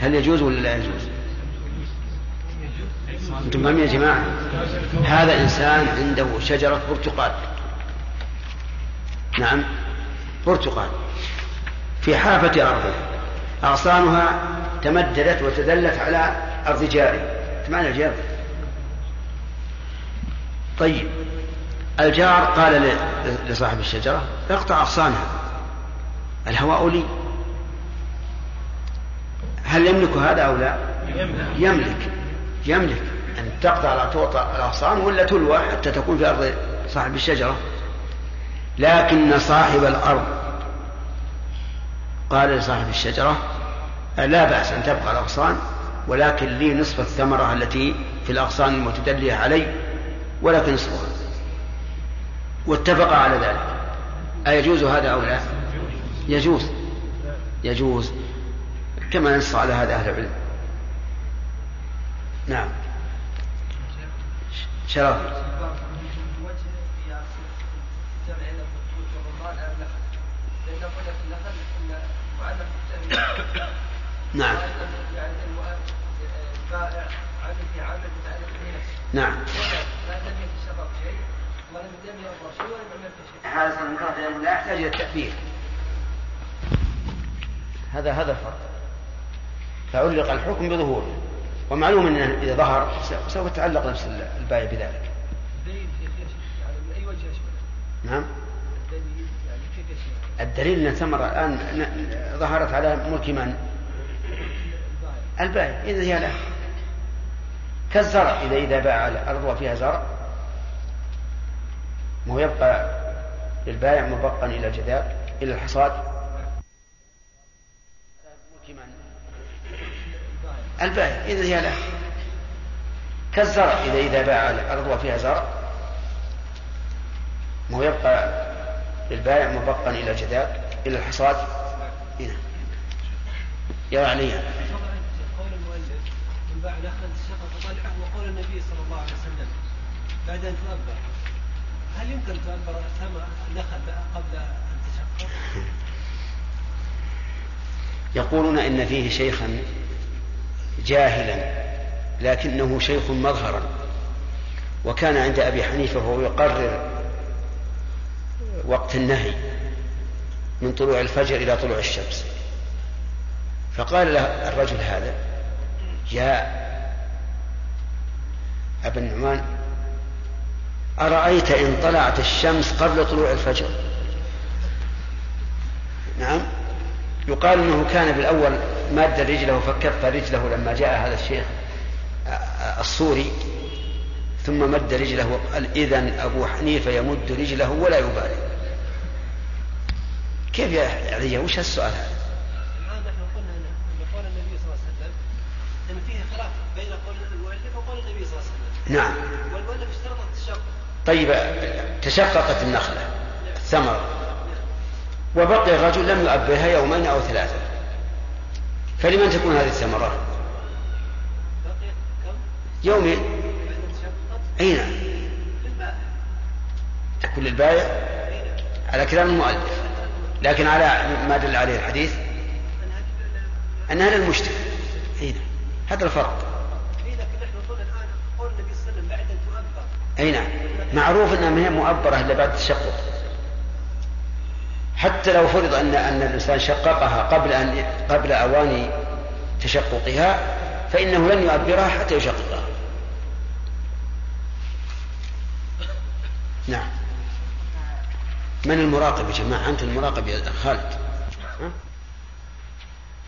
S2: هل يجوز ولا لا يجوز؟ فاهمين يا جماعة؟ هذا إنسان عنده شجرة برتقال. نعم برتقال. في حافة أرضه. أغصانها تمددت وتدلت على أرض جاري. معنى الجار طيب. الجار قال لصاحب الشجرة اقطع أغصانها. الهواء لي. هل يملك هذا أو لا؟ يملك. يملك. أن تقطع تقطع الأغصان ولا تلوى حتى تكون في أرض صاحب الشجرة. لكن صاحب الأرض. قال لصاحب الشجرة لا بأس أن تبقى الأغصان ولكن لي نصف الثمرة التي في الأغصان المتدلية علي. ولكن نصفها واتفقا على ذلك. أيجوز هذا أو لا؟ يجوز. يجوز. كما نص على هذا أهل العلم. نعم. شرف.
S8: وجه في جمع هنا البطوط والرمان على النخل لأنه قلنا في النخل أن معلق الجمع
S2: نعم.
S8: يعني المؤ- البائع عامل في عامل متعلق بنفسه
S2: نعم
S8: لا لم يتشرب شيء ولم لم يضر شيء ولم يعمل شيء
S2: هذا المنكر لأنه لا؟ يحتاج إلى التأثير. هذا هذا الفرق فعلق الحكم بظهوره. ومعلوم أنه إذا ظهر سوف يتعلق نفس البائع بذلك.
S8: الدليل أي وجه
S2: نعم.
S8: الدليل
S2: أن الثمرة الآن ظهرت على ملك من؟
S8: البائع
S2: إذا هي له كالزرع. إذا إذا باع الأرض وفيها زرع. ما يبقى للبائع مبقا إلى الجدال إلى الحصاد؟ البائع إذا هي له كالزرع إذا إذا باع الأرض وفيها زرع ما يبقى للبائع مبقا إلى الجدال إلى الحصاد. هنا يرى عليها
S8: قول المؤلف من باع نخلا تشقق طلعه وقول النبي صلى الله عليه وسلم بعد أن تؤبر هل يمكن تؤبر ثمر النخل قبل ان تشقق؟
S2: يقولون إن فيه شيخا جاهلا لكنه شيخ مظهرا وكان عند أبي حنيفة وهو يقرر وقت النهي من طلوع الفجر إلى طلوع الشمس فقال له الرجل هذا يا أبا النعمان أرأيت إن طلعت الشمس قبل طلوع الفجر؟ نعم. يقال إنه كان بالأول ماد رجله فكف رجله لما جاء هذا الشيخ الصوري ثم مد رجله وقال اذا أبو حنيفة يمد رجله ولا يبالي. كيف يا علي؟ وش السؤال هذا؟
S8: الان نحن قلنا ان أن قول النبي صلى الله عليه وسلم إن فيه خلاف بين قول المؤلف وقول النبي صلى الله عليه وسلم.
S2: نعم. طيب تشققت النخلة الثمره وبقي الرجل لم يؤبرها يومين أو ثلاثة فلمن تكون هذه
S8: كم؟
S2: يومين.
S8: للبائع
S2: تكون للبائع على كلام المؤلف. لكن على ما دل عليه الحديث أنها للمشتري هذا الفرق
S8: إيه لكن نحن قلنا الان قول النبي صلى الله عليه وسلم بعد ان
S2: أي نعم. معروف إنها ما هي مؤبرة إلا بعد التشقق. حتى لو فرض ان أن الإنسان شققها قبل ان قبل أوان تشققها فإنه لن يؤبرها حتى يشققها. نعم. من المراقب يا جماعة؟ انت المراقب يا خالد ها؟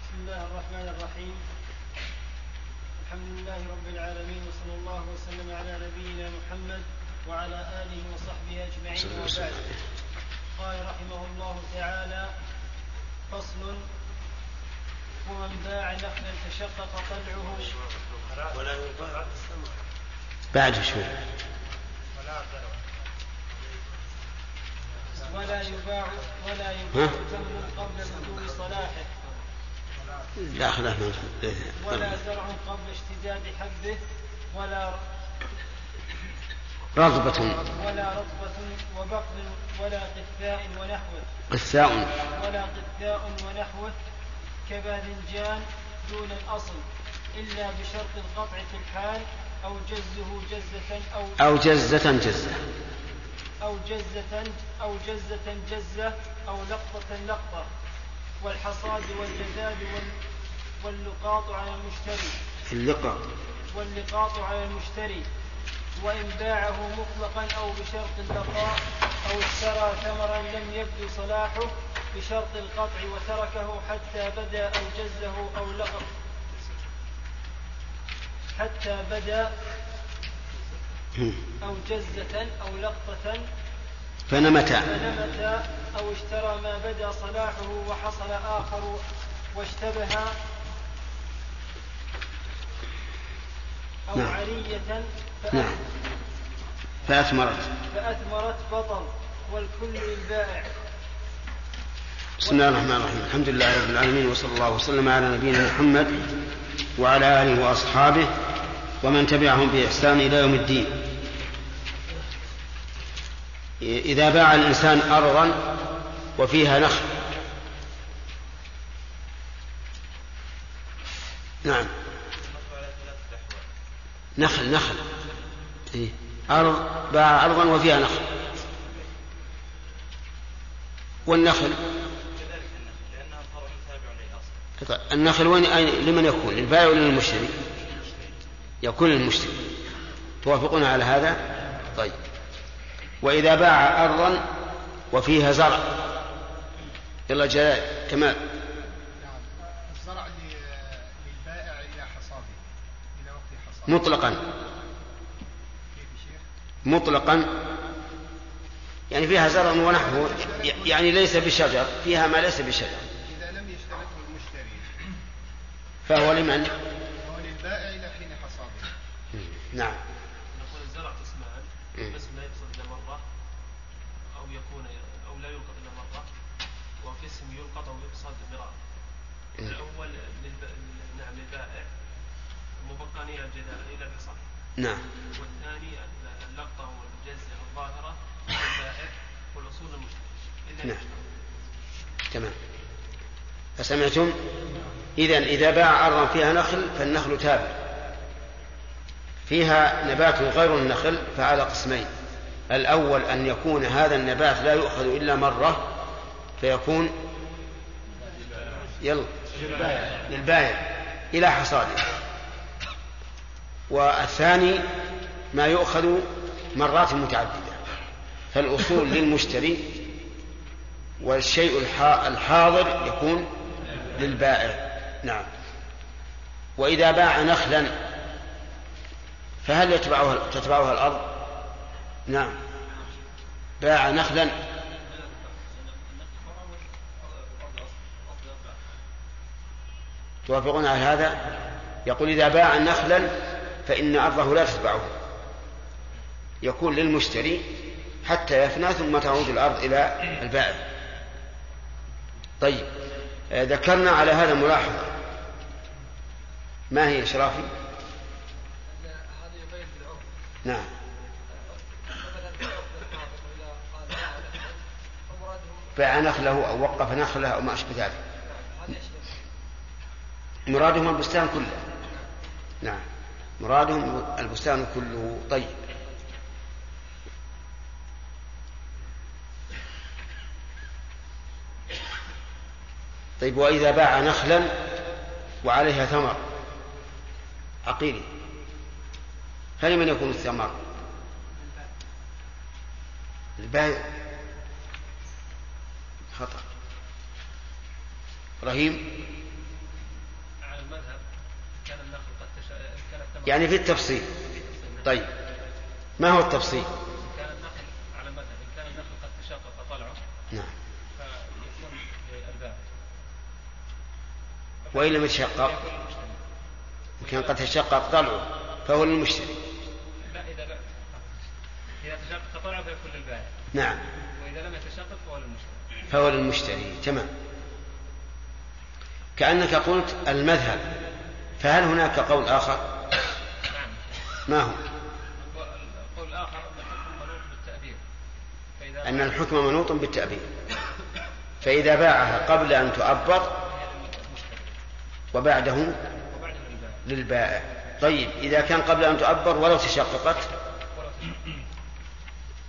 S8: بسم الله الرحمن الرحيم الحمد لله رب العالمين وصلى الله وسلم على نبينا محمد وعلى آله وصحبه أجمعين وبعد. قال رحمه الله تعالى فصل ومن باع نخلا تشقق طلعه
S5: ولا يباع
S2: بعد شوي.
S8: ولا يباع ولا؟ يباع تمر قبل بدو صلاحه.
S2: لا خلاف
S8: ولا زرع قبل اشتداد حبه. ولا
S2: رغبة.
S8: ولا رطبة وبقل ولا قثاء ونحوه.
S2: قثاء.
S8: ولا قثاء ونحوه كباذنجان دون الأصل إلا بشرط القطع في الحال أو جزه جزة أو
S2: أو جزة جزة.
S8: أو جزة أو جزة جزة أو لقطة لقطة. والحصاد والجزاد وال واللقاط على المشتري.
S2: اللقاء
S8: واللقاط على المشتري. وإن باعه مطلقا أو بشرط اللقاء أو اشترى ثمرا لم يبدو صلاحه بشرط القطع وتركه حتى بدا أو جزه أو لقط حتى بدا أو جزة أو لقطة
S2: فنمت.
S8: فنمت أو اشترى ما بدا صلاحه وحصل آخر واشتبه أو
S2: نعم.
S8: عرية فأ-
S2: نعم. فأثمرت.
S8: فأثمرت. بطل والكل للبائع
S2: بسم الله الرحمن الرحيم. الحمد لله رب العالمين وصلى الله وسلم على نبينا محمد وعلى آله وأصحابه ومن تبعهم بإحسان إلى يوم الدين. إذا باع الإنسان أرضا وفيها نخل. نعم. نخل نخل. إيه؟ أرض باع أرضا وفيها نخل. والنخل؟
S10: النخل
S2: وين؟ لمن يكون؟ للبائع ولا للمشتري؟ يكون للمشتري. توافقون على هذا؟ طيب. وإذا باع أرضا وفيها زرع. يلا جلال كمال
S11: نعم الزرع ل- للبائع إلى حصاده إلى وقت حصاده
S2: مطلقا؟ مطلقا. يعني فيها زرع ونحوه يعني ليس بشجر فيها ما ليس بشجر.
S11: إذا لم يشترطه المشتري.
S2: فهو لمن؟
S11: فهو للبائع إلى حين حصاده.
S2: نعم.
S9: نقول الزرع قسمان. قسم لا يقصد إلا مرة أو يكون أو لا يلقط إلا مرة وقسم يلقط أو يقصد مرارا
S2: مم.
S9: الأول للب... نعم للبائع مبقانية الجدال الحصاد
S2: نعم.
S9: والثاني اللقطه والجزء الظاهرة للبائع والأصول المشتري إلا
S2: نعم. تمام. فسمعتم؟ إذا إذا باع أرضا فيها نخل فالنخل تابع. فيها نبات غير النخل فعلى قسمين. الأول أن يكون هذا النبات لا يؤخذ إلا مرة فيكون يلا. للبائع. إلى حصاده. والثاني ما يؤخذ مرات متعددة. فالأصول للمشتري والشيء الحا- الحاضر يكون للبائع. نعم. وإذا باع نخلا فهل يتبعها تتبعها الأرض؟ نعم. باع نخلا. توافقون على هذا؟ يقول إذا باع نخلا فإن أرضه لا تتبعه. يكون للمشتري حتى يفنى ثم تعود الأرض إلى البائع. طيب آه، ذكرنا على هذا ملاحظة. ما هي شرافي؟ نعم.
S3: باع
S2: نخله أو وقف نخله أو ما أشبه ذلك. مرادهم البستان كله. نعم. مرادهم البستان كله طيب. طيب وإذا باع نخلا وعليها ثمر عقيري فلمن يكون الثمر؟ البائع خطأ. إبراهيم
S9: على المذهب كان النخل قد تشا... كان الثمر
S2: يعني في التفصيل. طيب. ما هو التفصيل؟
S9: إن كان النخل على ان كان النخل قد تشاقق طلعه
S2: نعم.
S9: فيكون
S2: وإن لم يتشقق
S9: يكون للمشتري
S2: إن كان قد تشقق طلعه فهو للمشتري
S9: لا اذا بقى اذا طلع فيكون للبائع
S2: نعم.
S9: وإذا لم يتشقق فهو للمشتري
S2: فهو للمشتري تمام. كأنك قلت المذهب فهل هناك قول آخر؟ ما هو؟
S9: القول الآخر أن الحكم منوط بالتأبير فإذا
S2: أن الحكم منوط بالتأبير فإذا باعها قبل أن تعبر وبعده
S9: وبعد للبائع.
S2: للبائع طيب إذا كان قبل أن تعبر ولو تشققت.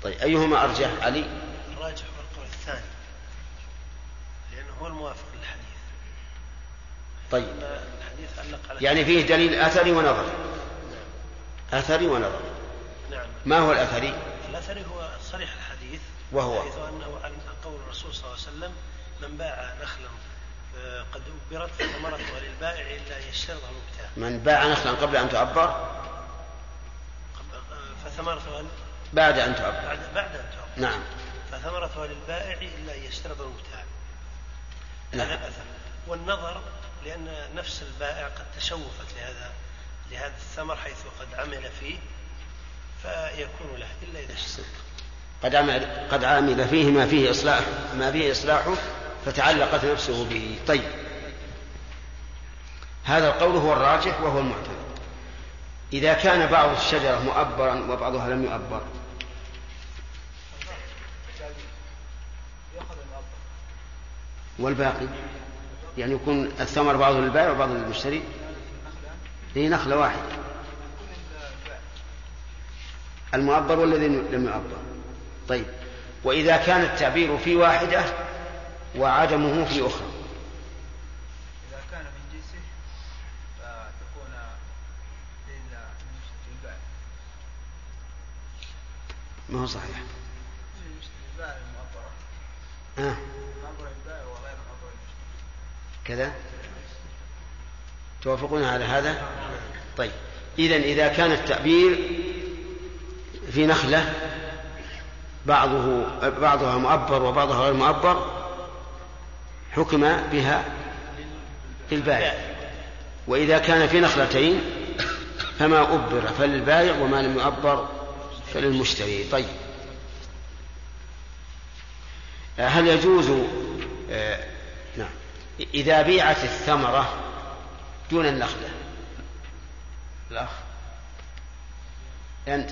S2: طيب أيهما أرجح؟ علي؟
S5: الراجح هو القول الثاني لأنه هو الموافق للحديث.
S2: طيب.
S5: أن الحديث علق على
S2: يعني فيه دليل أثري ونظري. أثري ونظري
S5: نعم.
S2: ما هو الأثري؟
S5: الأثري هو صريح الحديث
S2: وهو؟
S5: حيث أنه عن قول الرسول صلى الله عليه وسلم من باع نخلا آه، قد أبرت فثمرتها للبائع إلا يشترط المبتاع.
S2: من باع نخلا قبل أن تعبر
S5: قبل- آه، فثمرتها
S2: بعد أن تعبر
S5: بعد بعد أن تعبر
S2: نعم.
S5: فثمرتها للبائع إلا يشترط المبتاع.
S2: نعم.
S5: هذا الأثر. والنظر لأن نفس البائع قد تشوفت لهذا الثمر حيث قد عمل فيه فيكون له إلا إذا
S2: قد عمل قد عمل فيه ما فيه إصلاح ما فيه إصلاحه فتعلقت نفسه به. طيب. هذا القول هو الراجح وهو المعتمد إذا كان بعض الشجرة مؤبرا وبعضها لم يؤبر. والباقي؟ يعني يكون الثمر بعضه للبائع وبعضه للمشتري. هي نخلة واحدة. المؤبر والذي لم يؤبر طيب. وإذا كان التعبير في واحدة وعدمه في أخرى.
S3: إذا كان من جنسه فتكون
S2: ما هو صحيح؟ آه. كذا؟ توافقون على هذا؟ طيب. إذا إذا كان التعبير في نخلة بعضه بعضها مؤبر وبعضها غير مؤبر حكم بها للبائع. وإذا كان في نخلتين فما أبر فللبائع وما لم يؤبر فللمشتري. طيب. هل يجوز آه، نعم. إذا بيعت الثمرة دون النخلة؟ الأخ. أنت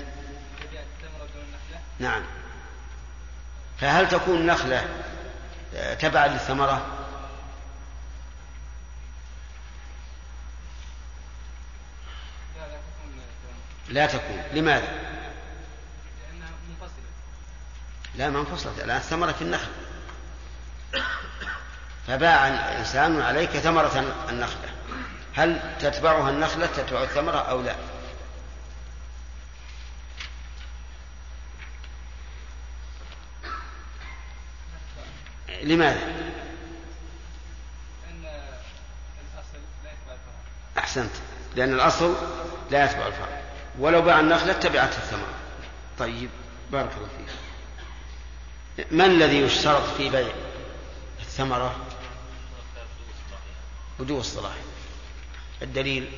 S3: جاءت الثمرة دون النخلة
S2: نعم. فهل تكون النخلة آه، تبعا للثمرة؟
S3: لا لا تكون.
S2: لا تكون. لماذا؟
S3: لأنها منفصلة
S2: لا ما انفصلت. الآن الثمرة في النخل. فباع إنسان عليك ثمرة النخلة. هل تتبعها النخلة تتبع الثمرة أو لا؟ لماذا؟
S3: لأن الأصل لا يتبع الفرع.
S2: أحسنت. لأن الأصل لا يتبع الفرع. ولو باع النخلة تبعت الثمرة. طيب بارك الله فيك. ما الذي يشترط في بيع الثمرة؟ بدو الصلاح. الدليل؟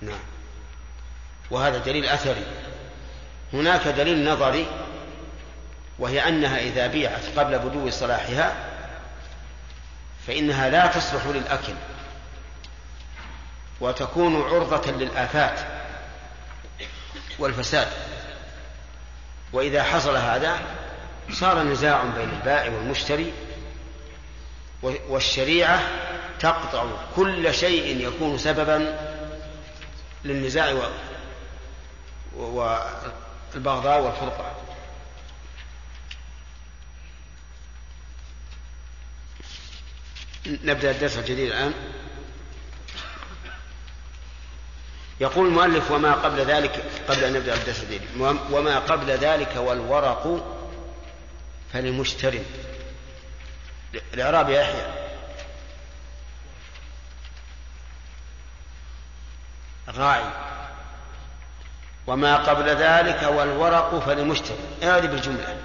S2: نعم. وهذا دليل أثري. هناك دليل نظري وهي أنها إذا بيعت قبل بدو صلاحها فإنها لا تصلح للأكل وتكون عرضة للآفات والفساد. وإذا حصل هذا صار نزاع بين البائع والمشتري والشريعة تقطع كل شيء يكون سببا للنزاع والبغضاء والفرقة. نبدأ الدرس الجديد الآن. يقول المؤلف وما قبل ذلك قبل أن نبدأ الدرس الجديد وما قبل ذلك والورق فللمشتري. الإعراب يحيى. راعي وما قبل ذلك والورق فللمشتري. اعرب بالجملة.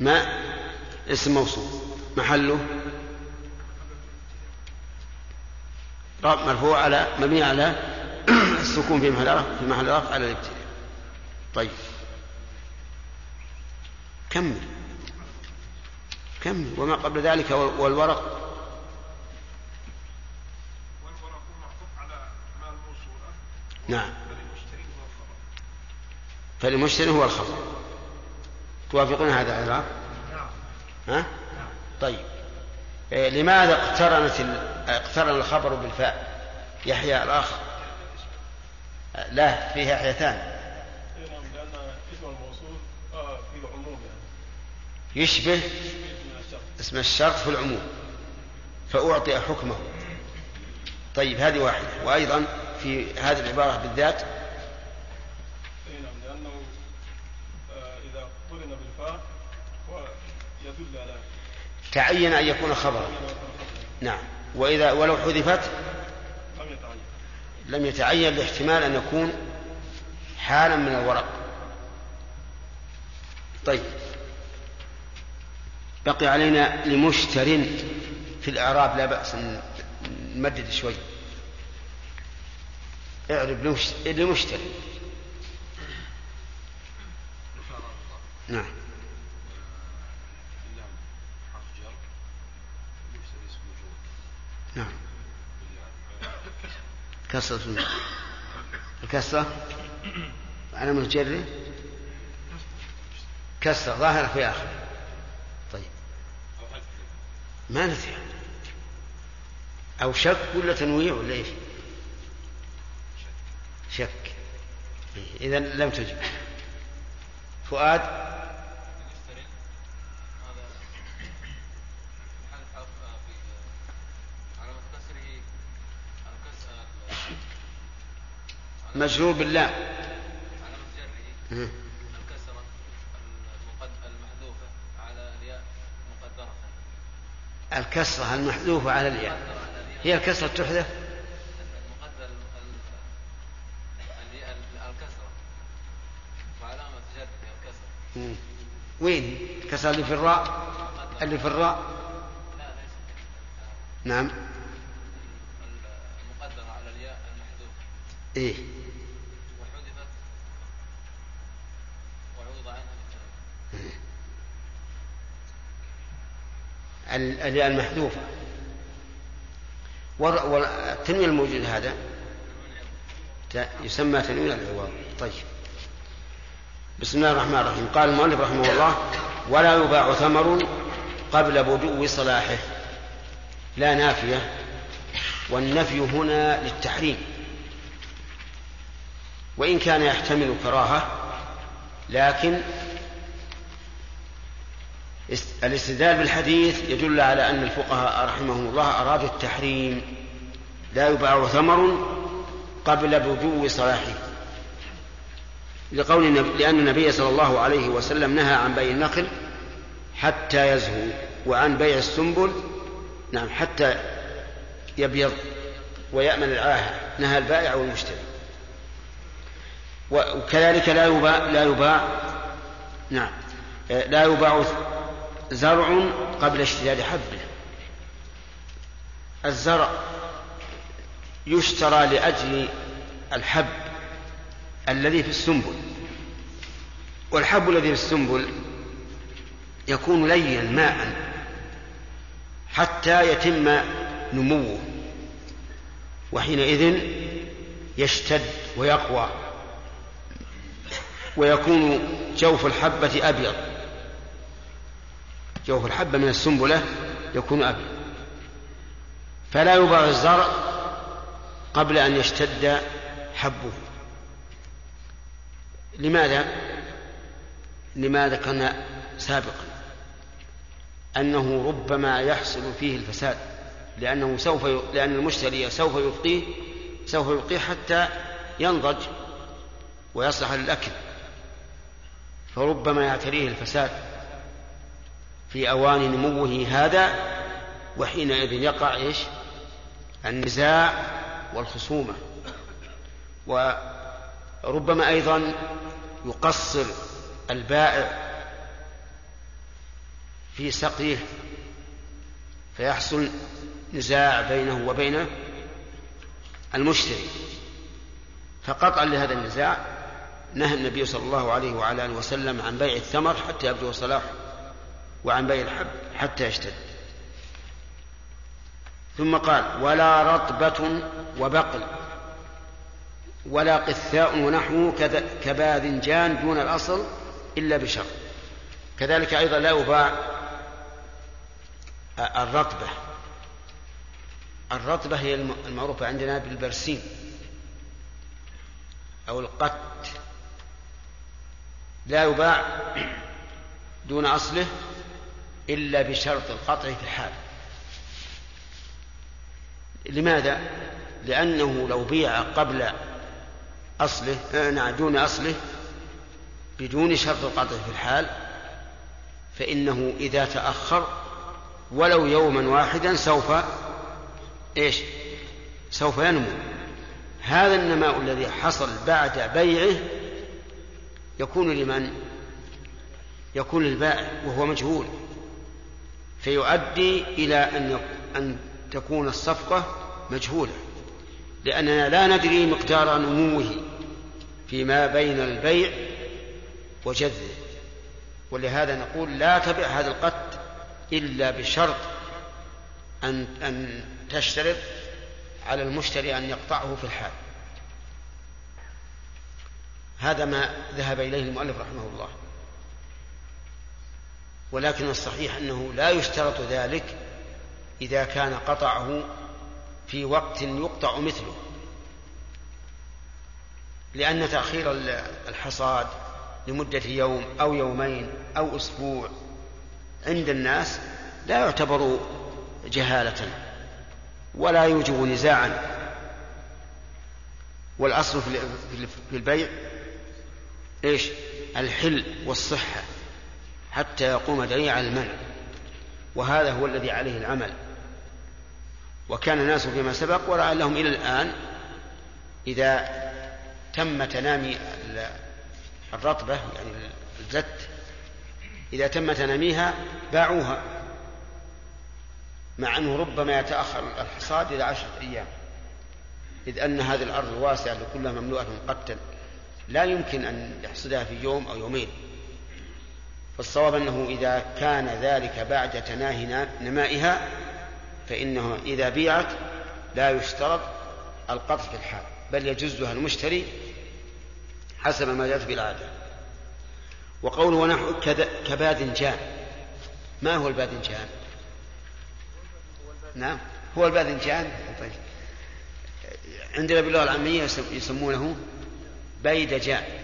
S2: ما؟ اسم موصول. محله. مرفوع على مبني على السكون في محل رفع في محل رفع على الابتداء. طيب. كمل. كمل. وما قبل ذلك والورق. نعم. فالمشتري هو الخبر. توافقون هذا الإعراب؟ ها؟ طيب. إيه لماذا اقترنت اقترن الخبر بالفاء؟ يحيى الآخر لا فيه يحيتان
S6: آه
S2: يشبه اسم الشرط في العموم فأعطي حكمه. طيب هذه واحدة. وأيضا في هذه العبارة بالذات
S6: اي نعم لأنه آه، اذا قرن بالفاء ويدل على
S2: تعين أن يكون خبرا. نعم. وإذا ولو حذفت
S6: لم يتعين
S2: لم يتعين لاحتمال أن يكون حالا من الورق. طيب. بقي علينا لمشتر في الإعراب لا بأس نمدد شوي. اعرب لمش- لمشتري نعم. نعم. كسرة. الكسرة؟ على متجري؟ كسرة ظاهرة في آخر. طيب. ما ندري أو شك ولا تنويع ولا إيش؟ شك. إذا لم تجب. فؤاد
S9: المشتري هذا محل حرف في علامة كسره الكسر
S2: مجرور باللام.
S9: الكسرة المحذوفة على الياء.
S2: هي الكسرة تحذف. وين؟ الكسرة اللي في الراء؟ اللي في الراء؟ نعم.
S9: المقدرة على الياء المحذوفة.
S2: إيه. المحذوفة والتنوين الموجود هذا يسمى تنوين العوض طيب. بسم الله الرحمن الرحيم. قال المؤلف رحمه الله ولا يباع ثمر قبل بدو صلاحه. لا نافية. والنفي هنا للتحريم. وإن كان يحتمل كراهة لكن الاستدلال بالحديث يدل على أن الفقهاء رحمهم الله أرادوا التحريم. لا يباع ثمر قبل بدو صلاحه. لقول لأن النبي صلى الله عليه وسلم نهى عن بيع النخل حتى يزهو وعن بيع السنبل نعم حتى يبيض ويأمن العاهة. نهى البائع والمشتري. وكذلك لا يباع لا يباع نعم لا يباع زرع قبل اشتداد حبه الزرع يشترى لأجل الحب الذي في السنبل. والحب الذي في السنبل يكون ليا ماء حتى يتم نموه. وحينئذ يشتد ويقوى. ويكون جوف الحبة أبيض. جوف الحبة من السنبلة يكون أبيض فلا يباع الزرع قبل أن يشتد حبه. لماذا؟ لما ذكرنا سابقا؟ أنه ربما يحصل فيه الفساد لأنه سوف ي... لأن المشتري سوف يبقيه سوف يبقيه حتى ينضج ويصلح للأكل. فربما يعتريه الفساد. في أوان نموه هذا وحينئذ يقع إيش؟ النزاع والخصومة. وربما أيضا يقصر البائع في سقيه فيحصل نزاع بينه وبين المشتري. فقطعا لهذا النزاع نهى النبي صلى الله عليه وعلى آله وسلم عن بيع الثمر حتى يبدو صلاحه. وعن بيع الحب حتى يشتد. ثم قال ولا رطبة وبقل ولا قثاء ونحوه كباذنجان دون الأصل إلا بشرط كذلك أيضا لا يباع الرطبة. الرطبة هي المعروفة عندنا بالبرسيم أو القت. لا يباع دون أصله إلا بشرط القطع في الحال لماذا؟ لأنه لو بيع قبل أصله آه، نعم دون أصله بدون شرط القطع في الحال فإنه إذا تأخر ولو يوما واحدا سوف إيش؟ سوف ينمو هذا النماء الذي حصل بعد بيعه يكون لمن؟ يكون للبائع وهو مجهول فيؤدي إلى أن أن تكون الصفقة مجهولة لأننا لا ندري مقدار نموه فيما بين البيع وجذه ولهذا نقول لا تبع هذا القط إلا بشرط أن أن تشترط على المشتري أن يقطعه في الحال. هذا ما ذهب إليه المؤلف رحمه الله. ولكن الصحيح أنه لا يشترط ذلك إذا كان قطعه في وقت يقطع مثله. لأن تأخير الحصاد لمدة يوم أو يومين أو أسبوع عند الناس لا يعتبر جهالة ولا يوجب نزاعا. والأصل في البيع إيش؟ الحل والصحة. حتى يقوم دليل على المنع. وهذا هو الذي عليه العمل. وكان الناس فيما سبق ولعلهم إلى الآن إذا تم تنامي الرطبة يعني الزت إذا تم تناميها باعوها مع أنه ربما يتأخر الحصاد إلى عشرة أيام. إذ أن هذه الأرض الواسعة كلها مملوءة قتل. لا يمكن أن يحصدها في يوم أو يومين. فالصواب أنه إذا كان ذلك بعد تناهي نمائها فإنه إذا بيعت لا يشترط القطع في الحال بل يجزها المشتري حسب ما جاءت بالعادة وقوله ونحو كباذنجان ما هو الباذنجان؟ نعم هو الباذنجان طيب. عندنا باللغة العامية يسمونه بيدجان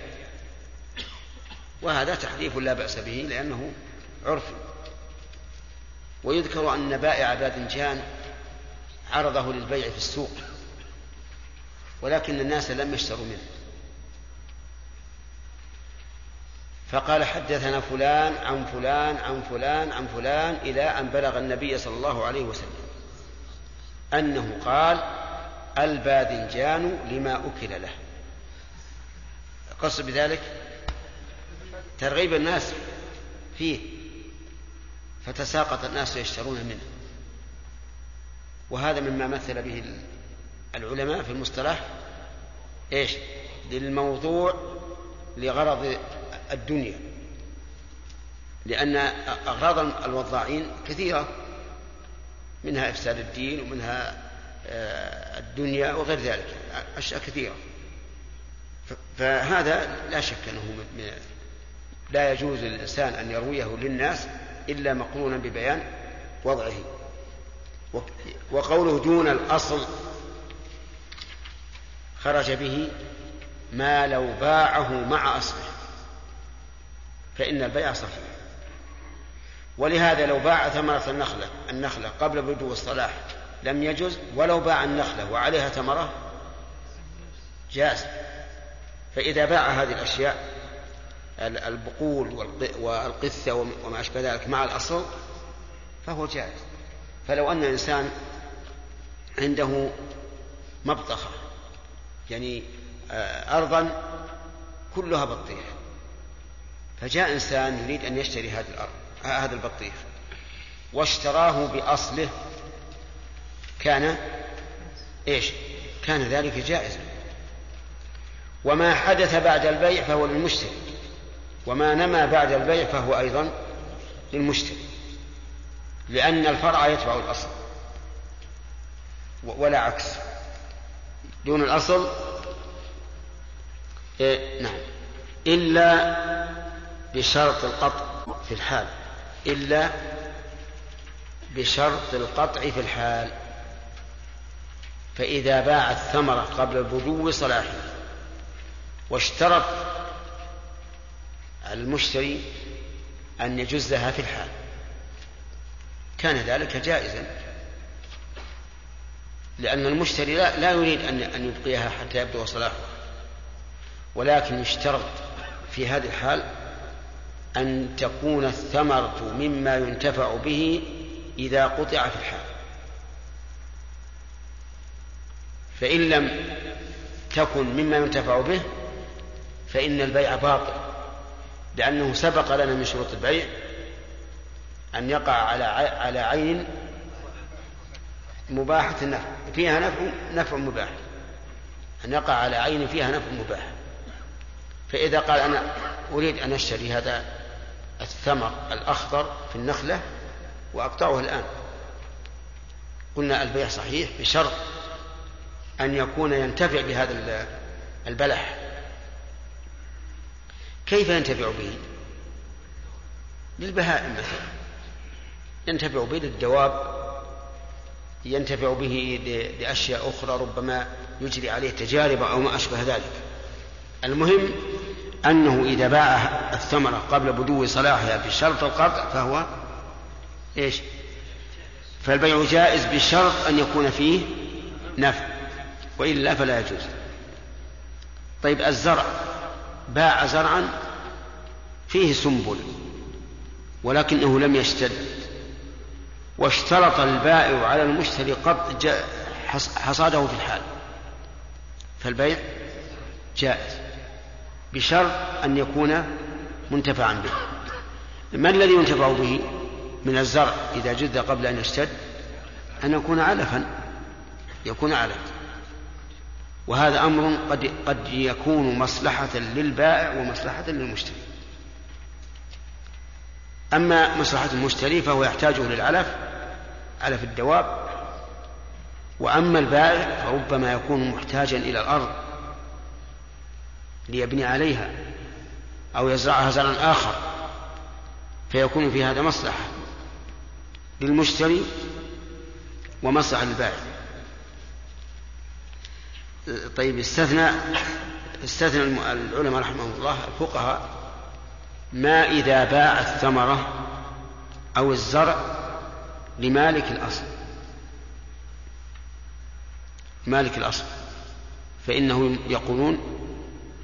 S2: وهذا تحريف لا بأس به لأنه عرف. ويذكر أن بائع باذنجان عرضه للبيع في السوق ولكن الناس لم يشتروا منه. فقال حدثنا فلان عن فلان عن فلان عن فلان إلى أن بلغ النبي صلى الله عليه وسلم أنه قال الباذنجان لما أكل له. قصد بذلك ترغيب الناس فيه فتساقط الناس يشترون منه. وهذا مما مثل به العلماء في المصطلح إيش؟ للموضوع لغرض الدنيا. لأن أغراض الوضاعين كثيرة منها إفساد الدين ومنها آه، الدنيا وغير ذلك أشياء كثيرة. فهذا لا شك أنه من لا يجوز للإنسان أن يرويه للناس إلا مقرونا ببيان وضعه. وقوله دون الأصل خرج به ما لو باعه مع أصله. فإن البيع صحيح. ولهذا لو باع ثمرة النخلة النخلة قبل بدو الصلاح لم يجز ولو باع النخلة وعليها ثمرة جاز. فإذا باع هذه الأشياء البقول والقثة وما أشبه ذلك مع الأصل فهو جائز. فلو أن إنسان عنده مبطخة يعني آه، أرضا كلها بطيخ فجاء إنسان يريد أن يشتري هذه الأرض هذا البطيخ واشتراه بأصله كان إيش؟ كان ذلك جائزا. وما حدث بعد البيع فهو للمشتري. وما نما بعد البيع فهو أيضا للمشتري لأن الفرع يتبع الأصل ولا عكس. دون الأصل إيه نعم. إلا بشرط القطع في الحال إلا بشرط القطع في الحال. فإذا باع الثمرة قبل البدو صلاحه واشترط المشتري أن يجزها في الحال. كان ذلك جائزا. لأن المشتري لا, لا يريد أن أن يبقيها حتى يبدو صلاحها ولكن يشترط في هذه الحال أن تكون الثمرة مما ينتفع به إذا قطع في الحال. فإن لم تكن مما ينتفع به فإن البيع باطل. لأنه سبق لنا من شروط البيع أن يقع على على عين مباحة النفع فيها نفع نفع مباح. أن يقع على عين فيها نفع مباح. فإذا قال أنا أريد أن أشتري هذا الثمر الأخضر في النخلة وأقطعه الآن. قلنا البيع صحيح بشرط أن يكون ينتفع بهذا البلح. كيف ينتفع به للبهائم مثلا. ينتفع به للدواب ينتفع به لأشياء أخرى ربما يجري عليه تجارب أو ما أشبه ذلك. المهم أنه إذا باع الثمرة قبل بدو صلاحها بشرط القطع فهو إيش؟ فالبيع جائز بشرط أن يكون فيه نفع وإلا فلا يجوز. طيب الزرع. باع زرعا فيه سنبل ولكنه لم يشتد واشترط البائع على المشتري قط حصاده في الحال. فالبيع جائز بشرط أن يكون منتفعا به. ما الذي ينتفع به من الزرع إذا جد قبل أن يشتد؟ أن يكون علفا يكون علفا. وهذا أمر قد قد يكون مصلحة للبائع ومصلحة للمشتري. أما مصلحة المشتري فهو يحتاجه للعلف علف الدواب. وأما البائع فربما يكون محتاجا إلى الأرض ليبني عليها أو يزرعها زرعا آخر فيكون في هذا مصلحة للمشتري ومصلحة للبائع. طيب استثنى استثنى العلماء رحمهم الله الفقهاء ما إذا باع الثمرة أو الزرع لمالك الأصل. مالك الأصل. فإنه يقولون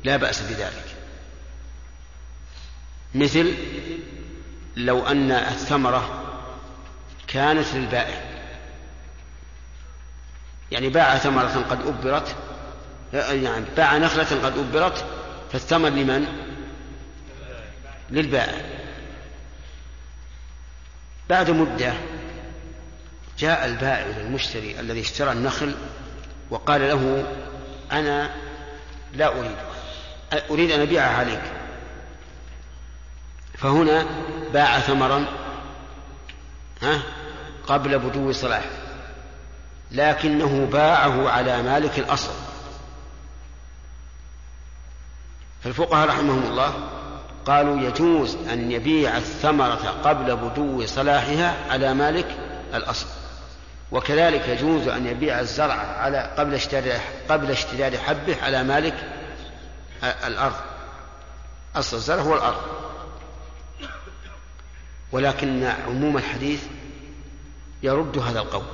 S2: لا بأس بذلك. مثل لو أن الثمرة كانت للبائع. يعني باع ثمرة قد أبرت يعني باع نخلة قد أبرت فالثمر لمن؟ للبائع. بعد مدة جاء البائع إلى المشتري الذي اشترى النخل وقال له أنا لا أريد أريد أن أبيعها عليك. فهنا باع ثمرا ها قبل بدو صلاح لكنه باعه على مالك الأصل. فالفقهاء رحمهم الله قالوا يجوز أن يبيع الثمرة قبل بدو صلاحها على مالك الأصل وكذلك يجوز أن يبيع الزرع على قبل اشتداد قبل اشتداد حبه على مالك الأرض. أصل الزرع هو الأرض. ولكن عموم الحديث يرد هذا القول.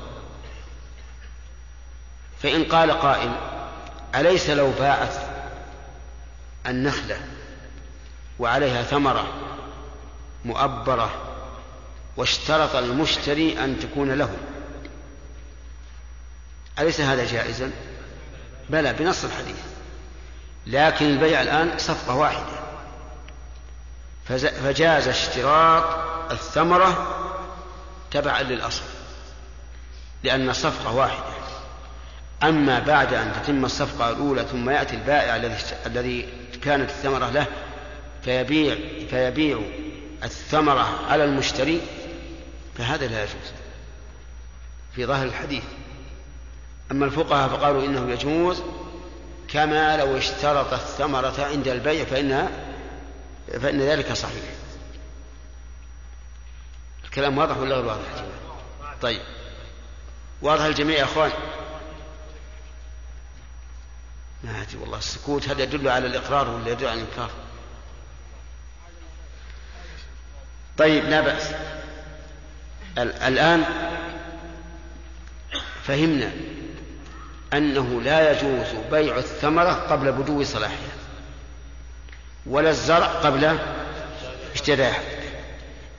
S2: فإن قال قائل أليس لو باعت النخلة وعليها ثمرة مؤبرة واشترط المشتري أن تكون له. أليس هذا جائزا؟ بلى بنص الحديث. لكن البيع الآن صفقة واحدة. فجاز اشتراط الثمرة تبعا للأصل لأن الصفقة واحدة. أما بعد أن تتم الصفقة الأولى ثم يأتي البائع الذي كانت الثمرة له فيبيع فيبيع الثمرة على المشتري فهذا لا يجوز في ظاهر الحديث. أما الفقهاء فقالوا إنه يجوز كما لو اشترط الثمرة عند البيع فإنها فإن ذلك صحيح. الكلام واضح ولا غير واضح طيب. واضح الجميع يا إخوان؟ ما أدري والله السكوت هذا يدل على الإقرار ولا يدل على الإنكار؟ طيب لا بأس. الآن فهمنا أنه لا يجوز بيع الثمرة قبل بدو صلاحها ولا الزرع قبل اشتراها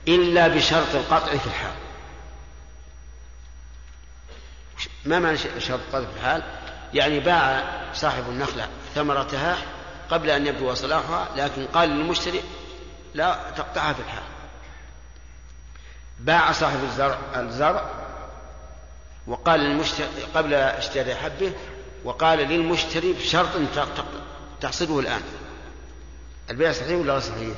S2: إلا بشرط القطع في الحال. ما معنى شرط القطع في الحال؟ يعني باع صاحب النخلة ثمرتها قبل أن يبدو صلاحها لكن قال للمشتري لا تقطعها في الحال. باع صاحب الزرع الزرع وقال للمشتري قبل اشتراء حبه وقال للمشتري بشرط تحصده الآن. البيع صحيح ولا غير صحيح؟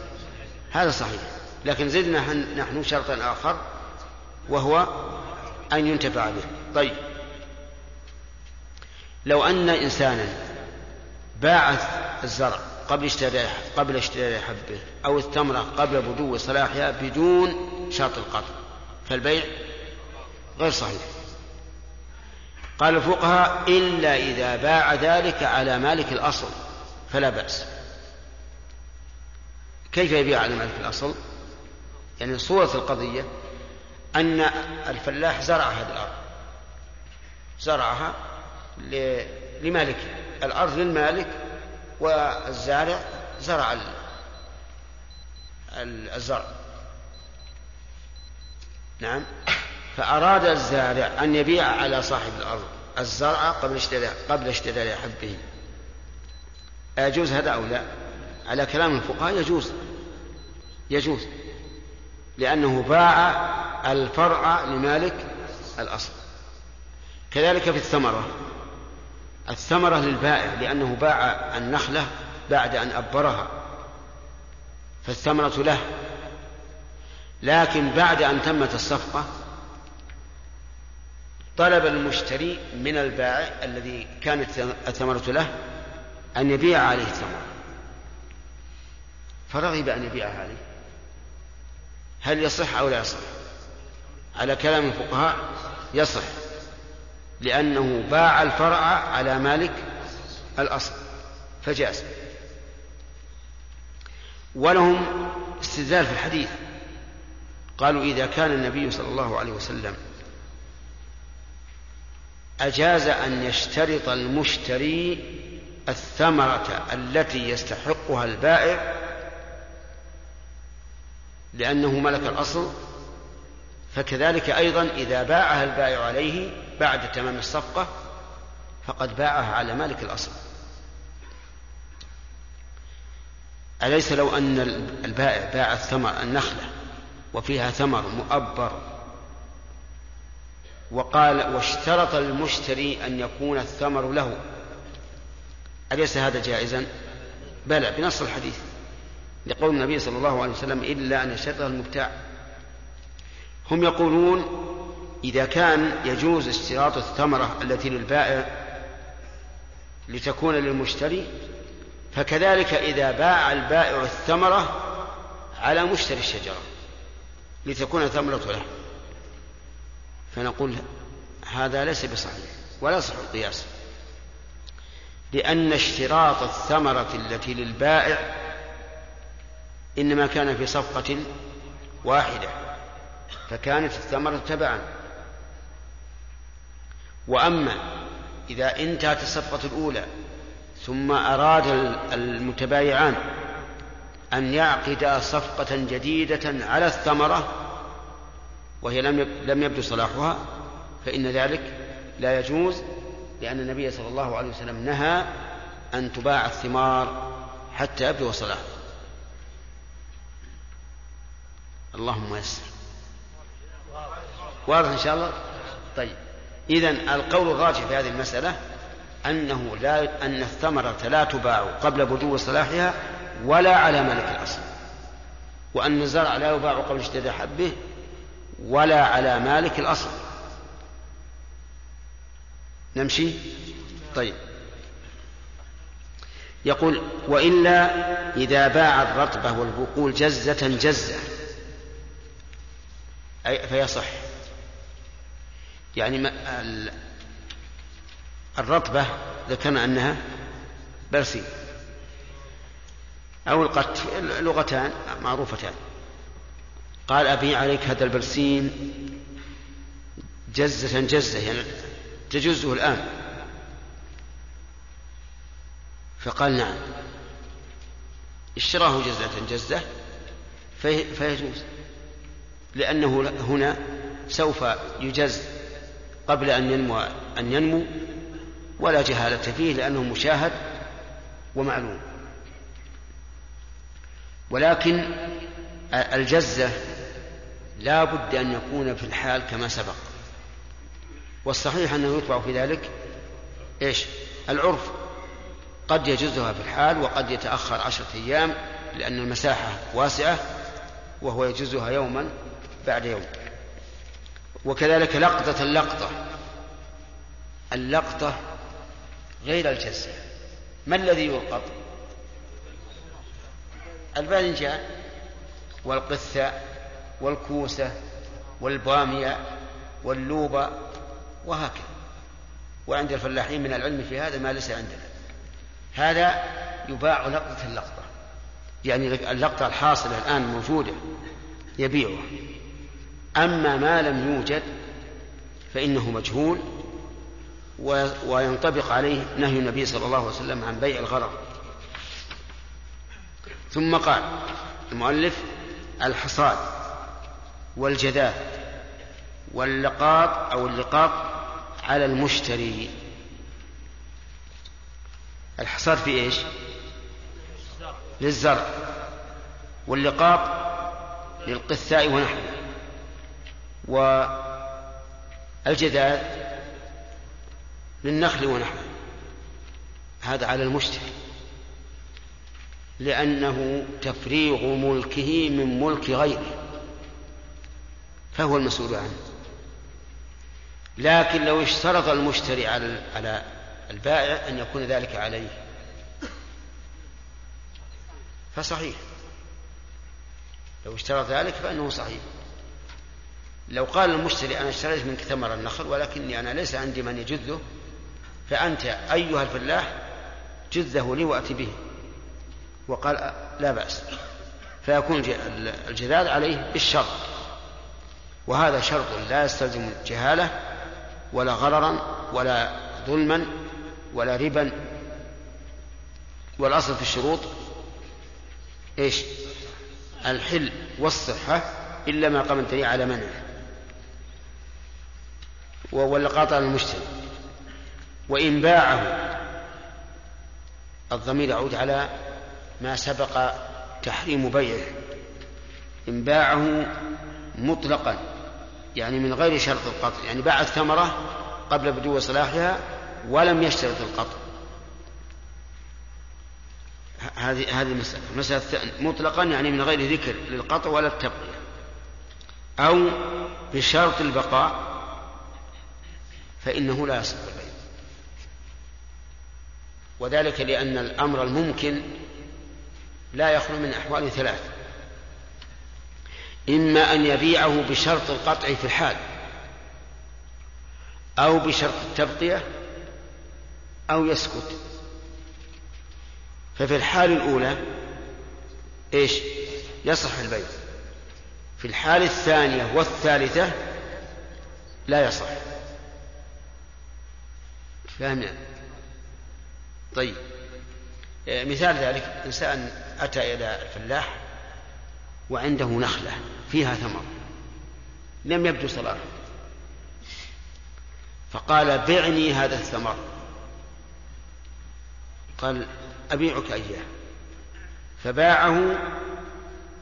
S2: هذا صحيح. لكن زدنا نحن شرطا آخر وهو أن ينتفع به. طيب. لو أن إنسانا باع الزرع قبل اشتراء قبل اشتراء حبه أو التمرة قبل بدو صلاحها بدون شرط القطع فالبيع غير صحيح. قال الفقهاء إلا إذا باع ذلك على مالك الأصل فلا بأس. كيف يبيع على مالك الأصل؟ يعني صورة القضية أن الفلاح زرع هذه الأرض. زرعها لمالكه الأرض للمالك والزارع زرع الزرع. نعم. فأراد الزارع أن يبيع على صاحب الأرض الزرع قبل اشتراء قبل اشتراء حبه. أيجوز هذا أو لا؟ على كلام الفقهاء يجوز. يجوز. لأنه باع الفرع لمالك الأصل. كذلك في الثمرة. الثمرة للبائع لأنه باع النخلة بعد أن أبرها. فالثمرة له. لكن بعد أن تمت الصفقة طلب المشتري من البائع الذي كانت الثمرة له أن يبيع عليه الثمرة. فرغب أن يبيعها عليه هل يصح أو لا يصح؟ على كلام الفقهاء يصح. لأنه باع الفرع على مالك الأصل فجاز. ولهم استدلال في الحديث. قالوا إذا كان النبي صلى الله عليه وسلم أجاز أن يشترط المشتري الثمرة التي يستحقها البائع لأنه ملك الأصل فكذلك أيضا إذا باعها البائع عليه بعد تمام الصفقة فقد باعها على مالك الأصل. أليس لو أن البائع باع الثمر النخلة وفيها ثمر مؤبر وقال واشترط المشتري أن يكون الثمر له؟ أليس هذا جائزا؟ بلى بنص الحديث. لقول النبي صلى الله عليه وسلم إلا أن يشترط المبتاع. هم يقولون إذا كان يجوز اشتراط الثمرة التي للبائع لتكون للمشتري فكذلك إذا باع البائع الثمرة على مشتري الشجرة لتكون ثمرة له. فنقول هذا ليس بصحيح ولا يصح القياس. لأن اشتراط الثمرة التي للبائع إنما كان في صفقة واحدة فكانت الثمرة تبعا. وأما إذا انتهت الصفقة الأولى ثم أراد المتبايعان أن يعقدا صفقة جديدة على الثمرة وهي لم لم يبدو صلاحها فإن ذلك لا يجوز لأن النبي صلى الله عليه وسلم نهى أن تباع الثمار حتى يبدو صلاحها اللهم يسر. واضح إن شاء الله؟ طيب. إذا القول الراجح في هذه المسألة أنه لا أن الثمرة لا تباع قبل بدو صلاحها ولا على ملك الأصل وأن الزرع لا يباع قبل اشتداد حبه ولا على مالك الأصل. نمشي؟ طيب. يقول وإلا إذا باع الرطبة والبقول جزة جزة. أي فيصح. يعني ما الرطبة ذكرنا أنها برسيم أو القت لغتان معروفتان. قال أبيع عليك هذا البرسيم جزة جزة يعني تجزه الآن. فقال نعم. اشتراه جزة جزة فيجوز. لأنه هنا سوف يجز قبل أن ينمو أن ينمو ولا جهالة فيه لأنه مشاهد ومعلوم. ولكن الجزة لا بد أن يكون في الحال كما سبق. والصحيح أنه يطبع في ذلك إيش؟ العرف. قد يجزها في الحال وقد يتأخر عشرة أيام لأن المساحة واسعة وهو يجزها يوما بعد يوم. وكذلك لقطة اللقطة. اللقطة غير الجزة ما الذي يلقط؟ الباذنجان والقثة والكوسة والبامية واللوبة وهكذا. وعند الفلاحين من العلم في هذا ما ليس عندنا. هذا يباع لقطة اللقطة. يعني اللقطة الحاصلة الآن موجودة يبيعها. أما ما لم يوجد فإنه مجهول وينطبق عليه نهي النبي صلى الله عليه وسلم عن بيع الغرض ثم قال المؤلف الحصاد والجذاذ واللقاط أو اللقاط على المشتري. الحصاد في إيش؟ للزرع. واللقاط للقثاء ونحوه. والجداد للنخل ونحوه. هذا على المشتري لأنه تفريغ ملكه من ملك غيره. فهو المسؤول عنه. لكن لو اشترط المشتري على على البائع أن يكون ذلك عليه. فصحيح. لو اشترط ذلك فإنه صحيح. لو قال المشتري أنا اشتريت منك ثمر النخل ولكني أنا ليس عندي من يجذه فأنت أيها الفلاح جذه لي وأتي به. وقال لا بأس. فيكون الجذاذ عليه بالشرط. وهذا شرط لا يستلزم جهالة ولا غررا ولا ظلما ولا ربا. والأصل في الشروط إيش؟ الحل والصحة إلا ما قام الدليل على منعه. واللقاط على المشتري وإن باعه الضمير يعود على ما سبق تحريم بيعه. إن باعه مطلقا يعني من غير شرط القطع يعني باع الثمرة قبل بدو صلاحها ولم يشترط القطع. هذه هذه المسألة مسألة مطلقا يعني من غير ذكر للقطع ولا التبقية أو بشرط البقاء فإنه لا يصح البيع. وذلك لأن الأمر الممكن لا يخلو من أحوال ثلاث. إما أن يبيعه بشرط القطع في الحال أو بشرط التبقية أو يسكت. ففي الحال الأولى إيش؟ يصح البيع. في الحال الثانية والثالثة لا يصح. فهمنا. طيب. مثال ذلك إنسان أتى إلى الفلاح وعنده نخلة فيها ثمر لم يبدو صلاحه فقال بعني هذا الثمر. قال أبيعك إياه. فباعه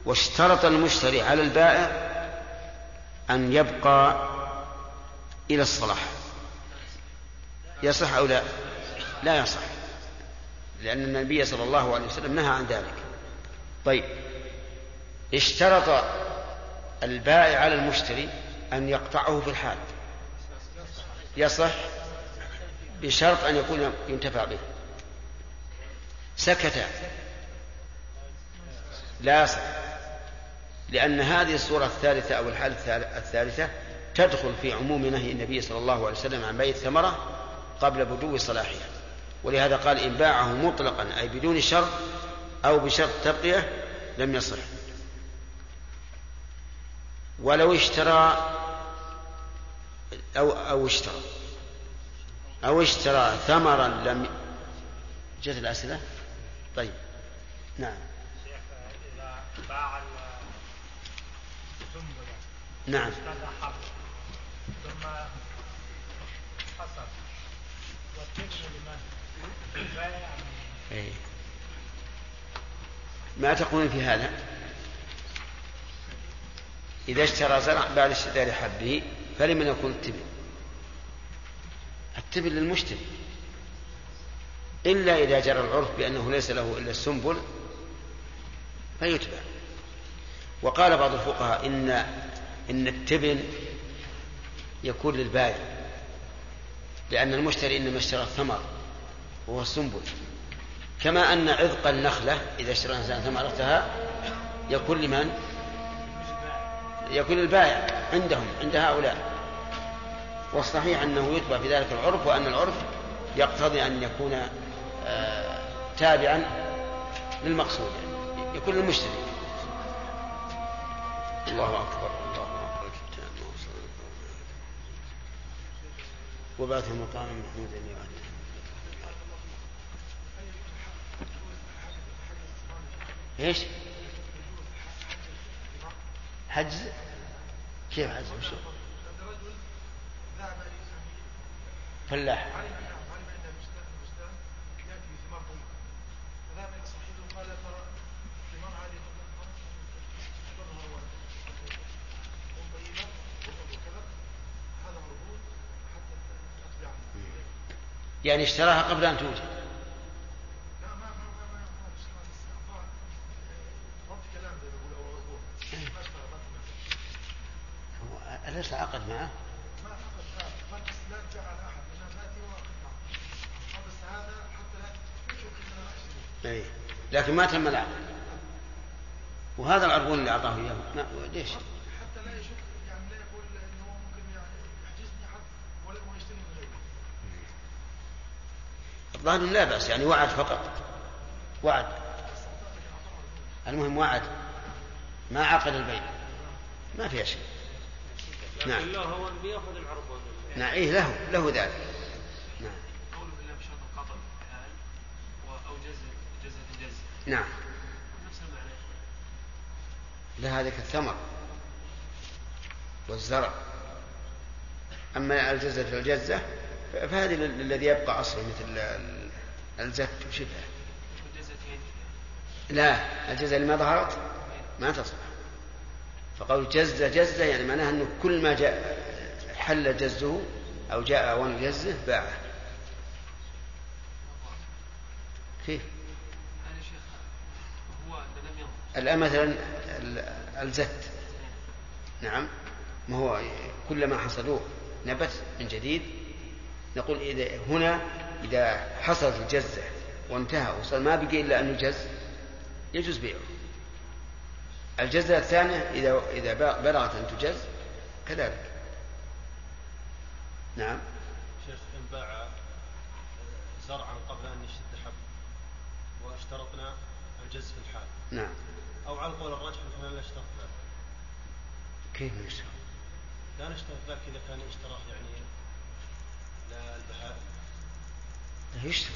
S2: واشترط المشتري على البائع أن يبقى إلى الصلاح. يصح أو لا؟ لا يصح. لأن النبي صلى الله عليه وسلم نهى عن ذلك. طيب. اشترط البائع على المشتري أن يقطعه في الحال. يصح بشرط أن يكون ينتفع به. سكت. لا يصح. لأن هذه الصورة الثالثة أو الحالة الثالثة تدخل في عموم نهي النبي صلى الله عليه وسلم عن بيع الثمرة قبل بدو صلاحها. ولهذا قال إن باعه مطلقا أي بدون شرط أو بشرط تبقية لم يصح. ولو اشترى أو أو اشترى. أو اشترى ثمرا لم جت الأسئلة؟ طيب. نعم.
S11: إذا باع
S2: نعم.
S11: ثم حصل
S2: ما تقولون في هذا؟ إذا اشترى زرع بعد اشترى حبه فلمن يكون التبن. التبن للمشتري. إلا إذا جرى العرف بأنه ليس له إلا السنبل فيتبع. وقال بعض الفقهاء إن إن التبن يكون للبائع. لأن المشتري إنما اشترى الثمر وهو السنبل. كما أن عذق النخلة إذا اشترى الإنسان ثمرتها يكون لمن؟ يكون للبائع عندهم عند هؤلاء. والصحيح أنه يتبع في ذلك العرف وأن العرف يقتضي أن يكون آه، تابعا للمقصود يعني يكون أكبر الله أكبر. وبعث مقام محمود يعد إيش؟ حجز كيف حجز؟ فلاح يعني اشتراها قبل أن توجد أليس عقد معه؟ أي. لكن ما تم العقد وهذا العربون اللي أعطاه إياه ليش؟
S6: حتى لا يشك يعني لا يقول انه ممكن يعني يحجزني حد ولا هو يشتري من غيري
S2: الظاهر لا بأس يعني وعد فقط. وعد. المهم وعد. ما عقد البيع. ما فيها شيء. نعم.
S9: هو بيأخذ
S2: نعم إيه له له ذلك. نعم.
S9: قوله بالله بشرط القطع الحال أو جزء جزء الجزء.
S2: نعم.
S9: نفس المعنى.
S2: لا هذاك الثمر والزرع. أما الجزة في الجزة فهذه الذي يبقى أصله مثل ال- الزت وشبهه لا الجزة اللي ما ظهرت ما تصلح فقول جزة جزة يعني معناها أنه كل ما جاء حل جزه أو جاء أوان جزه باعه كيف؟ الآن مثلا ال- الزت نعم ما هو كلما حصلوه نبت من جديد نقول إذا هنا إذا حصلت الجزة وانتهى وصل ما بقي إلا أن يجز يجوز بيعه. الجزة الثانية إذا إذا بلغت أن تجز كذلك. نعم.
S12: شيخ إن باع زرعا قبل أن يشتد حب واشترطنا الجز في الحال.
S2: نعم.
S12: أو على القول الراجح أننا لا نشترط ذلك.
S2: كيف نشترط؟
S12: لا نشترط ذلك إذا كان اشتراه يعني لا البهائم
S2: لا يشترط